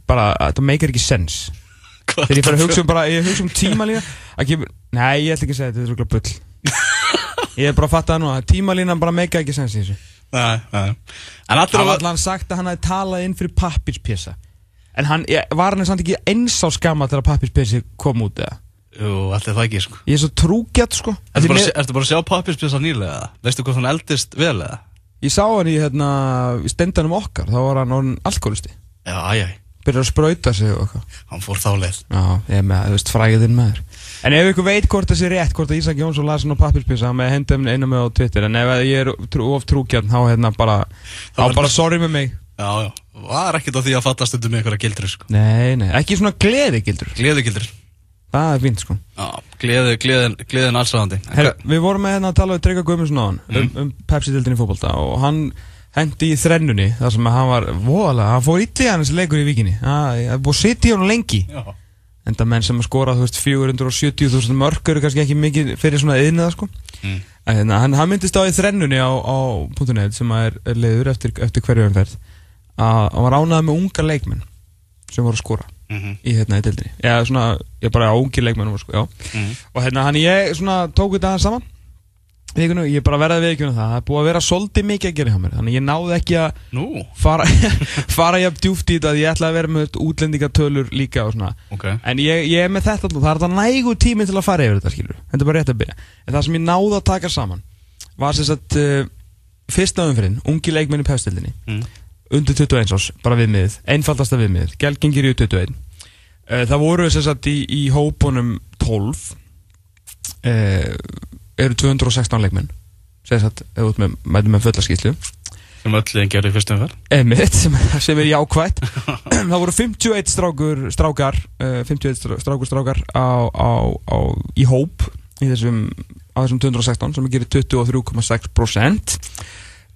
bara, Þetta meikar ekki sens. Þegar ég fara að hugsa um bara, ég hugsa um tímalína að kemur, Nei, ég ætla ekki að segja þetta, þetta er rúglega bull. Ég er bara að fatta það nú að tímalínan bara meika ekki sens í þessu. Nei, nei. Það að... var allan sagt að hann hefði talað inn fyrir pappirspjessa En hann, ég, var hann samt ekki eins á skama þegar pappirspjessi kom út eða Jú, allir það ekki, sko. Ég er svo trúgjart sko Ertu bara, mér- bara að sjá pappispjösa nýlega? Veistu hvað hann eldist vel eða? Ég sá hann í hérna, í stendanum okkar Þá var hann orðin alkoholisti Já, æj, æj. Byrjar að sprauta sig og eitthvað Hann fór þá leið. Já, ég er með, þú veist, fræðin maður En ef ykkur veit hvort þessi er rétt, hvort að Ísak Jónsson las hann á pappirspjessa með hendum einu með á Twitter En ef ég er trú, of trúgjart, þá hérna bara Þá bara sorry með mig Já, já. Var ekkert á því að fatta stundum með einhverja gildri, sko. Nei, nei, ekki svona gleði gildur Gleði gildri. Það er fínt sko. Gleðin, gleðin allsræðandi. Her, Við vorum með hérna að tala við Trygga Guðmundsson á hann um, um Pepsi-dildin í fótbolta og hann hendi í þrennunni þar sem hann var voðalega, hann fór hann þessi leikur í vikinni Það er búið að sitja í hann lengi. Já. en það menn sem að skora þú veist 470.000 mörg eru kannski ekki mikið fyrir svona yðniða sko. Mm. En hérna, hann, hann myndist á í þrennunni á, á .net sem er, er leiður eftir, eftir hverju umferð að hann var ánægð með unga leikmenn sem voru að skora Mhm. í hérna í dildinni eða svona, ég bara á ungi leikmenn voru að skora, já. Mhm. og hérna hann ég svona tók þetta saman. Vikunu, ég bara verði að viðkjöna það það er búið að vera svolítið mikið að gera hjá mér. Þannig ég náði ekki að Nú, fara, fara jafn djúft í þetta að ég ætla að vera með útlendingatölur líka og svona. Ok. en ég, ég er með þetta það er þetta nægu tími til að fara yfir þetta skilur, þetta er bara rétt að byrja. En það sem ég náði að taka saman var sem sagt uh, fyrsta umfyrin ungi leikmenn í pefstildinni Mm. Undir 21 ás, bara viðmiðið. Einfaldasta viðmiðið, gelgengir í 21 uh, það voru sem sagt í, í hópunum 12 uh, eru 216 leikmenn. Ef þú ert með, mætum með fulla skýslu Sem öll þeim gerði fyrstum fyrr. Emmett, sem, sem er jákvætt. Það voru 51 strákur strákar, uh, 51 strá- strákur strákar á, á, á, í hóp í þessum, á þessum 216 sem gerir 23,6%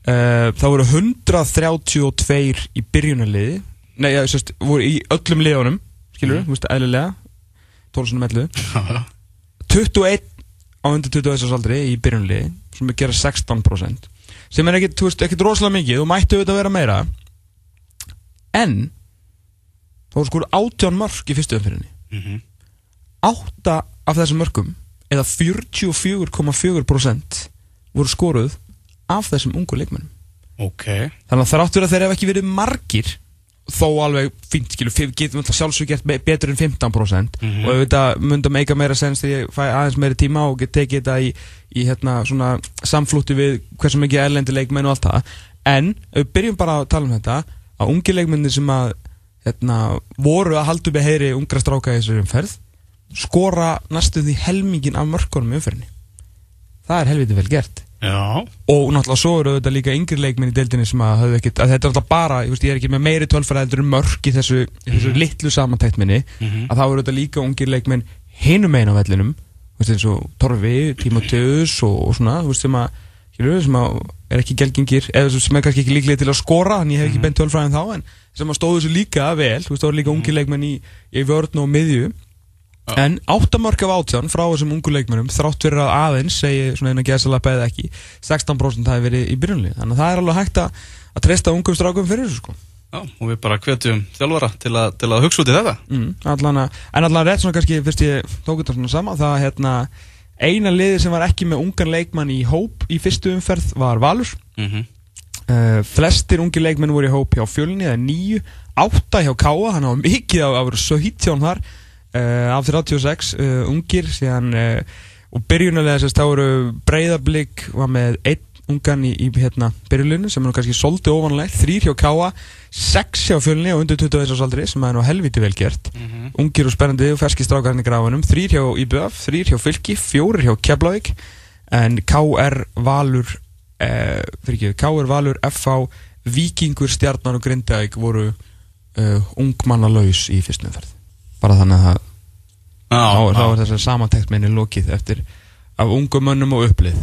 uh, það voru 132 í byrjunarliði. Nei, já, sérst, voru í öllum liðunum skilur við, þú veist, eðlilega. 12 sinum 11 21 á undir 21 árs aldri í byrjunarliði sem gera 16% sem er ekkit, þú veist, ekkit rosalega mikið þú mættu auðvitað að vera meira. En það voru sko átján mörg í fyrstu umfyrinni Mhm. átta af þessum mörgum eða 44,4% voru skoruð af þessum ungu leikmennum Ok. Þannig að þráttur að þeir hef ekki verið margir þó alveg fimm- getum alltaf sjálfsög gert be- betur en 15% og auðvitað myndi að meika meira sens þegar ég fæ aðeins meiri tíma og tekið þetta í, í hérna, svona samflútti við hversu mikið erlendi leikmenn og allt það. En við byrjum bara að tala um þetta að ungi leikmenni sem að hérna, voru að í heyri ungra stráka í þessari umferð skora næstu því helmingin af mörkunum í umferðinni. Það er helviti vel gert Já. Og náttúrulega svo eru þetta líka yngri leikminn í deildinni sem að ekkert, að þetta er alltaf bara ég, veist, ég er ekki með meiri tölfræðeldur en mörk í þessu, í þessu litlu samantækt minni að þá eru þetta líka ungir leikminn hinum einn á vellinum veist, eins og Torfi, Timoteus og, og svona, veist, sem að, sem að er ekki gelgingir, eða sem er kannski ekki líklega til að skora, en ég hef ekki bent tölfræðin þá en sem að stóðu þessu líka vel, það eru líka ungir leikmenn í, í vörn og miðju En áttamörk af átján frá þessum ungu leikmennum þrátt fyrir að aðeins segi svona eina gesalappa eða ekki 16% hafi verið í byrjunlið þannig að það er alveg hægt að, að treysta ungum strákum fyrir þessu sko. Já, og við bara hvetjum þjálfara til, a, til að hugsa út í þetta. Mm, allan að, En allan rétt svona kannski fyrst ég tók þetta svona sama það hérna eina liði sem var ekki með ungan leikmann í hóp í fyrstu umferð var Valur. Mm -hmm. uh, Flestir ungi leikmenn voru í hóp hjá fjölni eða nýju, átta hjá Káa hann á mikið á að vera 17 þar. uh, af 36 uh, ungir síðan uh, og byrjunalega þess að þá eru breyðablík var með einn ungan í, í hérna, byrjulinu sem er kannski solti ofanlegt þrýr hjá Káa, sex hjá fjölni og undir 21 árs aldri sem er nú helviti vel gert. Ungir og spennandi og ferski strákarinn í grafunum þrýr hjá IBF, þrýr hjá Fylki fjórir hjá Keflavík en KR Valur eh, fyrir ekki, KR Valur FH Víkingur, Stjarnan og Grindavík voru uh, ungmannalaus í fyrstumferð bara þannig að þá, er þessar samantekt minni lokið eftir af ungum mönnum og upplið.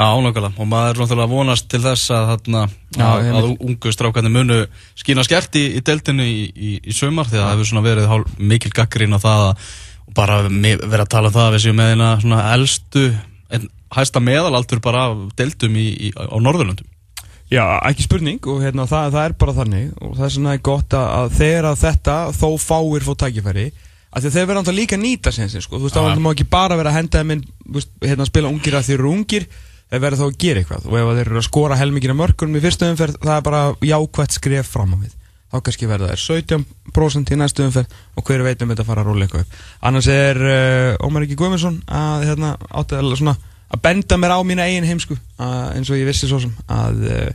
Já, nákvæmlega. Og maður er náttúrulega vonast til þess að, þarna, Já, að, að ungu strákarnir munu skýna skert í, í deildinu í, í, í sumar því að það hefur svona verið hál, mikil gaggrín á það að, bara verið að tala um það að við séum með eina svona elstu einn hæsta meðalaldur bara í, á Norðurlöndum Já, ekki spurning og hérna, það, það er bara þannig og það er svona gott að, þegar að þetta þó fáir fór tækifæri að þeir verða náttúrulega líka nýta sem sko. þú veist, það má ekki bara vera að henda þeim inn hérna, spila ungir að þeir eru ungir þeir verða þá að gera eitthvað. Og ef þeir eru að skora helmingina mörkunum í fyrstu umferð það er bara jákvætt skref fram á við. Þá kannski verða þeir 17% í næstu umferð og hver veit um þetta fara að róla eitthvað annars er uh, Ómar Ekki Guðmundsson að, hérna, átti að, að benda mér á mína eigin heimsku að, eins og ég vissi svo sem að uh,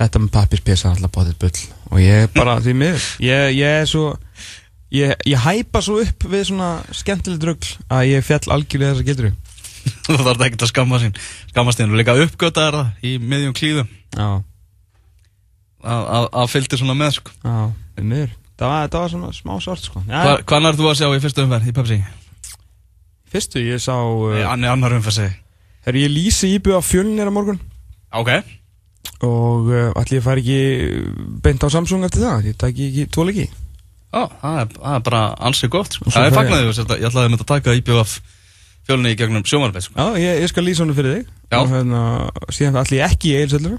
þetta með pappirspesa er alltaf bóðið bull. Og ég bara því miður. Ég, ég er svo ég, ég hæpa svo upp við svona skemmtileg drugl að ég fjall algjörlega þessa gildru. Það þarf ekki að skamma sín skammast þín og líka uppgöta er það í miðjum klíðum. Að- að að fylgdi svona með sko. já, því miður. Það var, það var svona smá svart sko. Hvað nærðu þú að sjá í fyrstu umferð í Pepsi? fyrstu ég sá uh, annar, annar umferð segi þegar ég lýsi íbjöð á fjölnir á morgun Ok og uh, allir ég fari ekki beint á Samsung eftir það ég tæki ekki tvo leiki Ó, það er, það er bara ansið gott sko. Það er fagnaðið að ég ætlaði að mynda að taka IBF fjölni í gegnum sjómarbeð sko. já, ég, ég skal lýsa honum fyrir þig Já. og hérna, síðan allir ég ekki í eilsöllur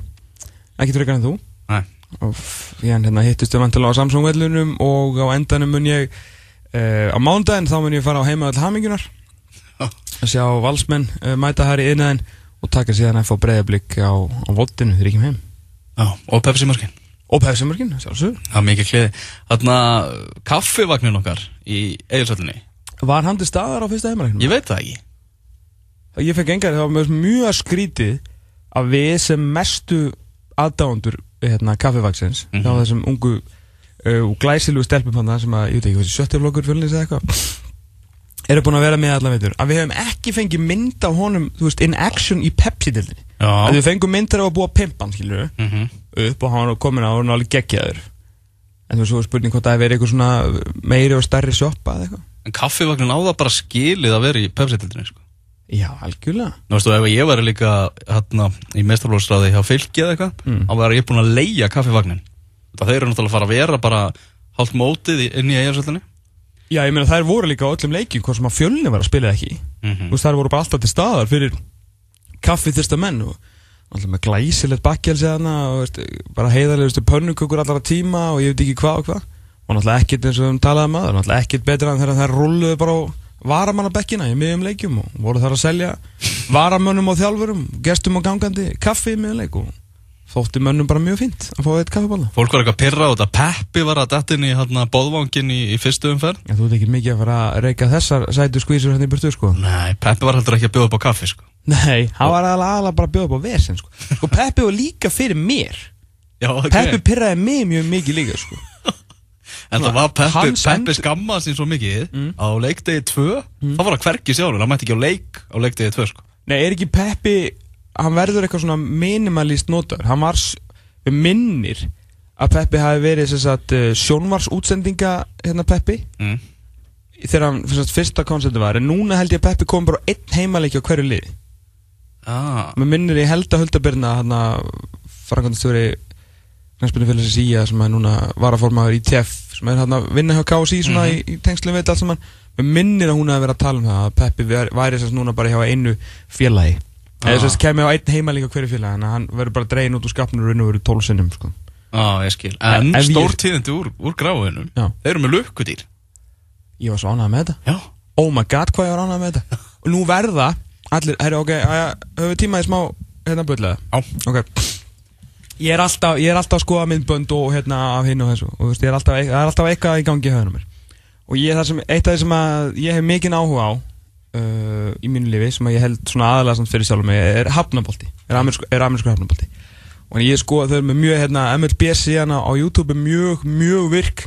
ekki frekar en þú Nei. og hérna, hittust við vantilega á Samsung vellunum og á endanum mun ég uh, á mándaginn þá mun ég fara á heima all hamingunar. Að sjá valsmenn uh, mæta þar í innæðin og taka síðan að fá breyðablík á, á vottinu þegar ég kem heim. Já, og Pepsi mörkin. Og pæðsumörkin, sjálfsögur Það er mikið kliði Þarna kaffivagnin okkar í Egilsöllinni var hann til staðar á fyrsta heimareiknum? Ég veit það ekki. Ég fekk engar, það var mjög, skrítið að við sem mestu aðdáðundur hérna, kaffivaksins Mhm. hjá þessum ungu uh, og glæsilugu stelpum hann sem að, ég veit ekki, sjöttiflokkur fjölnis eða eitthvað eru búin að vera með allan veitur. Að við hefum ekki fengið mynd af honum þú veist, in action í Pepsi-dildinni að við fengum myndir af að búa pimpan, skilur mm -hmm. upp og hann var komin á og hann var alveg geggjaður. En þú veist, svo er spurning hvort það hefur verið eitthvað svona meiri og stærri sjoppa eða eitthvað. En kaffivagnin á það bara skilið að vera í Pepsi-tildinni sko. já, algjörlega. Nú veistu, ef ég væri líka hérna, í meistarblóðsráði hjá fylki eða eitthvað Mm. þá væri ég búin að leia kaffivagnin Það þeir eru náttúrulega að fara að vera bara hálft mótið inn í Egilsöllinni Já, ég meina þær voru líka á öllum leikjum hvort sem að fjölni var að spila ekki. Mm Þú veist, þær voru bara alltaf til staðar fyrir kaffi þyrsta menn og alltaf með glæsilegt bakkjálsi þarna og veist, bara heiðarlegustu pönnukökur allara tíma og ég veit ekki hvað og hvað. Og náttúrulega ekkert eins og við talaðum að náttúrulega ekkert betra en þegar þær rulluðu bara á varamann á bekkina í miðjum leikjum og voru þar að selja varamönnum og þjálfurum, gestum og gangandi kaffi í miðjum leik og þótti mönnum bara mjög fínt að fá eitt kaffiballa Fólk var eitthvað pyrra á þetta. Peppi var að dettin í hérna bóðvangin í, í fyrstu umferð. Já, þú ert ekki mikið að fara að reyka þessar sætu skvísur hérna í burtu, sko. Nei, Peppi var heldur ekki að bjóða upp á kaffi sko. Nei, hann var alveg bara að bjóða upp á vesen, sko. Sko, Peppi var líka fyrir mér. Já, ok. Peppi pyrraði mig mjög mikið líka, sko. En það var Peppi, Peppi endur- skamma sín svo mikið á leikdegi 2 þá var það hvergi sjálfur, hann mætti ekki á leik á leikdegi 2 sko. Nei, er ekki Peppi Hann verður eitthvað svona minimalist notaður. Hann var, minnir að Peppi hafi verið sagt uh, sjónvars útsendinga hérna Peppi. Mm. þegar hann sagt, fyrsta koncepti var. En núna held ég að Peppi kom bara einn heimaleiki á hverju liði. Ah. Mér minnir ég held að Huldabirna hann að frangandastjóri knæspilinu félags í Sía sem er núna varaformaður í TF sem er hann að vinna hjá KSI svona í, í tengslum við allt saman. Mér minnir að hún hafi verið að tala um það að Peppi væri, sagt núna bara hjá einu félagi eða sem sagt kemur á einn heimaleiki á hverju félagi þannig að hann verður bara dregin út úr skapnur og verður tól sinnum sko. ah, ég skil. En Ef ég- stór tíðindi úr, úr gráinum Já. Þeir eru með lukkudýr. Ég var svo ánægð með þetta. Já. Oh my god, hvað ég var ánægð með þetta. Og nú verða allir, herri ok, höfum við tíma í smá hérna Já. Ok. Ég er alltaf, ég er alltaf að skoða myndbönd og hérna af hinn og þessu. Og þú veist, ég er alltaf, það er alltaf eitthvað í gangi í höfðunum mér. Og ég, það sem, eitt af því sem að ég hef mikinn áhuga á uh, í mínu lífi sem að ég held svona aðalega samt fyrir sjálfum mig er hafnabolti, er amerísku, er hafnabolti og ég skoða þau eru með mjög hérna, MLB síðan á YouTube er mjög, mjög virk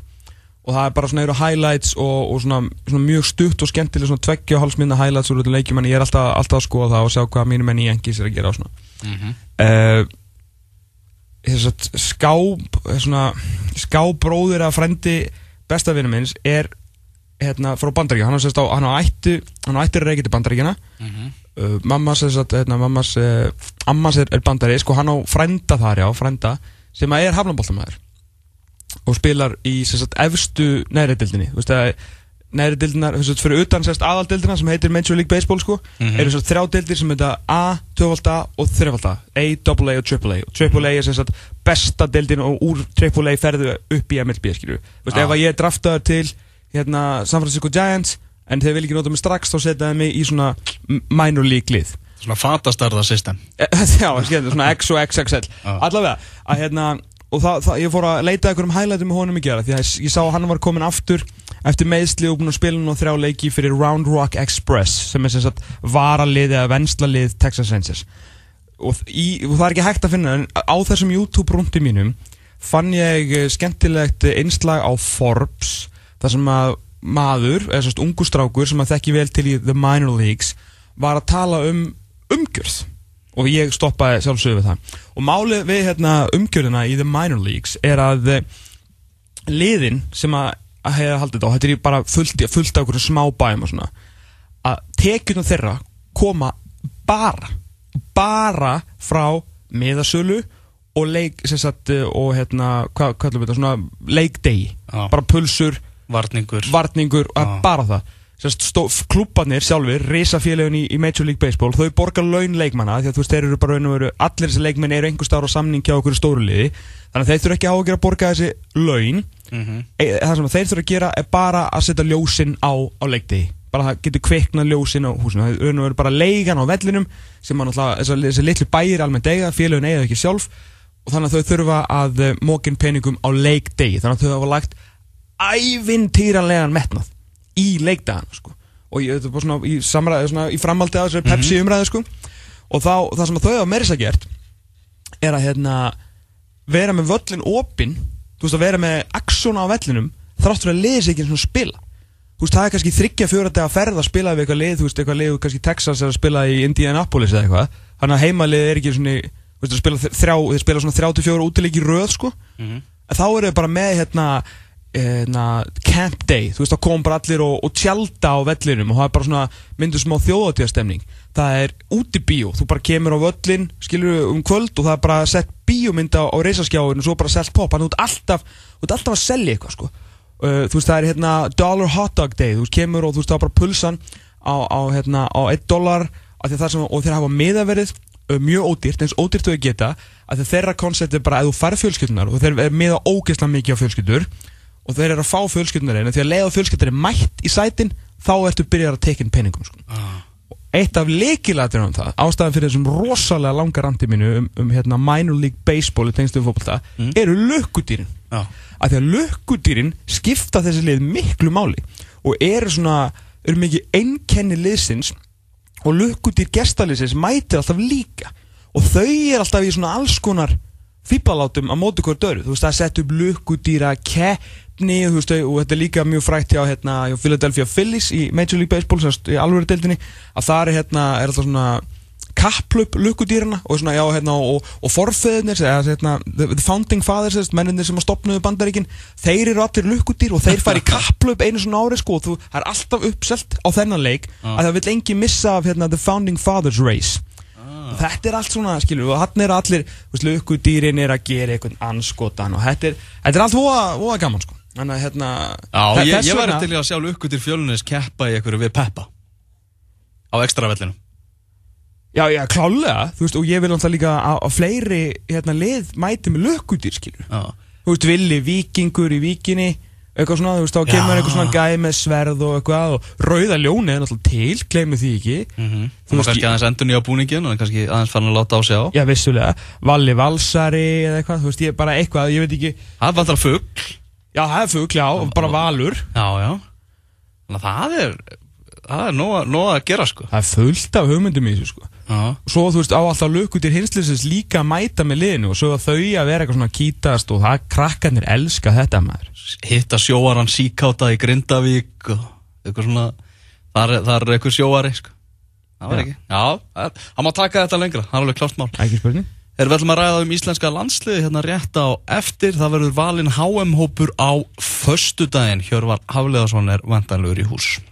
og það er bara svona eru highlights og, og svona, svona mjög stutt og skemmtileg svona tveggja og hálfsminna highlights úr þetta leikjum en ég er alltaf, alltaf að skoða það og sjá hvað mínum enn í engis er að gera og svona Mhm. uh, þess að ská svona, skábróður að frendi bestavinum minns er hérna frá Bandaríkja hann á, á, hann á ættu hann á ættu reykja til Bandaríkjana Mhm. uh, mammas, þess að, hérna, mammas uh, ammas er, er bandarísk og hann á frænda þar já, frænda sem er hafnaboltamæður og spilar í sagt, efstu næri dildinni þú veist að næri dildinar þú veist, fyrir utan aðaldildina sem heitir Major League Baseball sko, Mhm. eru sérst þrjá dildir sem heita A, 2A og 3A A, AA og AAA og AAA er sérst besta dildin og úr AAA ferðu upp í MLB Ah. ef að ég draftaður til hérna, San Francisco Giants en þeir vil ekki nota mig strax þá setja þeir mig í svona minor league lið. Svona fatastarða system. Já, skemmt, svona X og XXL Já. Allavega, að hérna Og það, það, ég fór að leita einhverjum highlightum með honum í gera Því að ég, sá að hann var komin aftur Eftir meðsli og búinn að spila nú þrjá leiki Fyrir Round Rock Express Sem er sem sagt varalið eða venslalið Texas Rangers. Og, í, og það er ekki hægt að finna En á þessum YouTube-rúndi mínum Fann ég eh, skemmtilegt innslag á Forbes þar sem að maður, eða svona ungu strákur sem að þekki vel til í The Minor Leagues var að tala um umgjörð. Og ég stoppaði sjálfsögðu við það. Og málið við hérna, umgjörðina í The Minor Leagues er að eh, liðin sem að, hefða haldið og þetta er bara fullt, fullt af einhverjum smá bæum og svona að tekjunum þeirra koma bara bara frá miðasölu og leik sem sagt, eh, og hérna, hvað kallum við þetta svona leikdegi, Já. bara pulsur Varningur. Varningur, að bara það. Klubbarnir sjálfur, risafélagun í, í Major League Baseball, þau borgar laun leikmanna því að þú veist, þeir eru bara raun og veru allir þessi leikmenn eru einhver stáður á samning hjá okkur stóru liði. Þannig að þeir þurfa ekki að gera að borga þessi laun. Mhm. e, það sem þeir þurfa að gera er bara að setja ljósin á, á leikdegi. Bara það getur kveiknað ljósin á húsinu. Það er raun og veru bara leigan á vellinum sem að náttúrulega, þessi, þessi litlu bæir almennt eiga, félagun eiga ekki sjálf. Og þannig að þau þurfa að uh, mókin peningum á leikdegi. Þannig að þau hafa lagt ævintýranlegan metnað í leikdagana sko. og ég, þetta er bara svona í, samræði, svona, í framaldi að þessari Pepsi umræði sko. og þá, það sem að þau hafa meira sér gert er að hérna, vera með völlin opinn þú veist að vera með aksjóna á vellinum þrátt fyrir að liði sig ekki svona spila þú veist það er kannski þryggja fjóra dag að ferða að spila við eitthvað lið, þú veist eitthvað lið kannski Texas er að spila í Indianapolis eða eitthvað þannig að heimalið er ekki svona þú veist að spila þrjá, þeir spila svona 34 útileiki í röð sko Mhm. En þá eru þau bara með hérna, hérna camp day, þú veist þá kom bara allir og, og tjálta á vellinum og það er bara svona myndur smá þjóðatíðastemning það er úti bíó, þú bara kemur á völlin skilur um kvöld og það er bara sett bíómynd á, reysaskjáin og svo bara selt pop, þannig að þú ert alltaf, þú að selja eitthvað sko. uh, þú veist það er hérna dollar hot dog day, þú veist kemur og þú veist það er bara pulsan á, á hérna á 1 dollar og þeir hafa miðaverið uh, mjög ódýrt, eins ódýrt þau geta að þeirra koncept er bara að þú fær fjölskyldunar og þeir er miða ógeðslega mikið á fjölskyldur og þeir eru að fá fjölskyldunar einu því að leið á fjölskyldur er mætt í sætin þá ertu byrjar að tekja inn peningum sko. eitt af leikilætir um það ástæðan fyrir þessum rosalega langa randi mínu um, um hérna, minor league baseball í tengstum fótbolta eru lukkudýrin. Já. af því að lukkudýrin skipta þessi lið miklu máli og eru svona eru mikið einkenni liðsins og lukkudýr gestaliðsins mætir alltaf líka. Og þau er alltaf í svona alls konar fýbalátum á móti hverju döru þú veist það setja upp lukkudýra keppni þú veist, og þetta er líka mjög frækt hjá, hérna, hjá Philadelphia Phillies í Major League Baseball semst, í alvöru deildinni að það er, hérna, er alltaf svona kapplöp lukkudýrana og, svona, já, hérna, og, og forfeðnir eða, hérna, the, founding fathers menninir sem stopnuðu bandaríkin þeir eru allir lukkudýr og þeir fara í kapplöp einu svona ári sko, og þú, er alltaf uppselt á þennan leik að það vil engi missa af hérna, the founding fathers race. Þetta er allt svona, skilur, og hann er allir lukkudýrin er að gera einhvern anskotan og þetta er, þetta er allt voða gaman sko Þannig að hérna Já, ég, ég vegna- til í að sjá lukkutir fjölunis keppa í einhverju við Peppa á ekstra vellinu Já, já, klálega, þú veist, og ég vil alltaf líka að, að fleiri hérna, lið mæti með lukkudýr, skilur Já, Þú veist, villi vikingur í vikinni eitthvað svona, þú veist, þá kemur eitthvað svona gæði með sverð og eitthvað og rauða ljóni er náttúrulega til, gleymið því ekki. Mm Þú Þú veist, kannski aðeins endur nýja búningin og kannski aðeins fann að láta á sig á. Já, vissulega, Valli Valsari eða eitthvað, þú veist, ég bara eitthvað, ég veit ekki. Það vantar fugg Já, það er fugl, já, bara Valur. Já, já. Þannig að það er það er nóg, nóg að gera sko. Það er fullt af hugmyndum í þessu, sko. Já, Svo, þú veist, á alltaf lukkutir hinslisins líka að mæta með liðinu og svo að þau að vera eitthvað svona kítast og það krakkarnir elska þetta maður. Hitta sjóaran síkáta í Grindavík og eitthvað svona þar, er- þar er eitthvað sjóari sko. það var ekki já, það það má taka þetta lengra, það er alveg klárt mál. Ekki spurning Erum við ætlum að ræða um íslenska landsliði hérna rétt á eftir, það verður valinn HM-hópur á föstudaginn, Hjörvar Hafleðarsson er vantanlegur í hús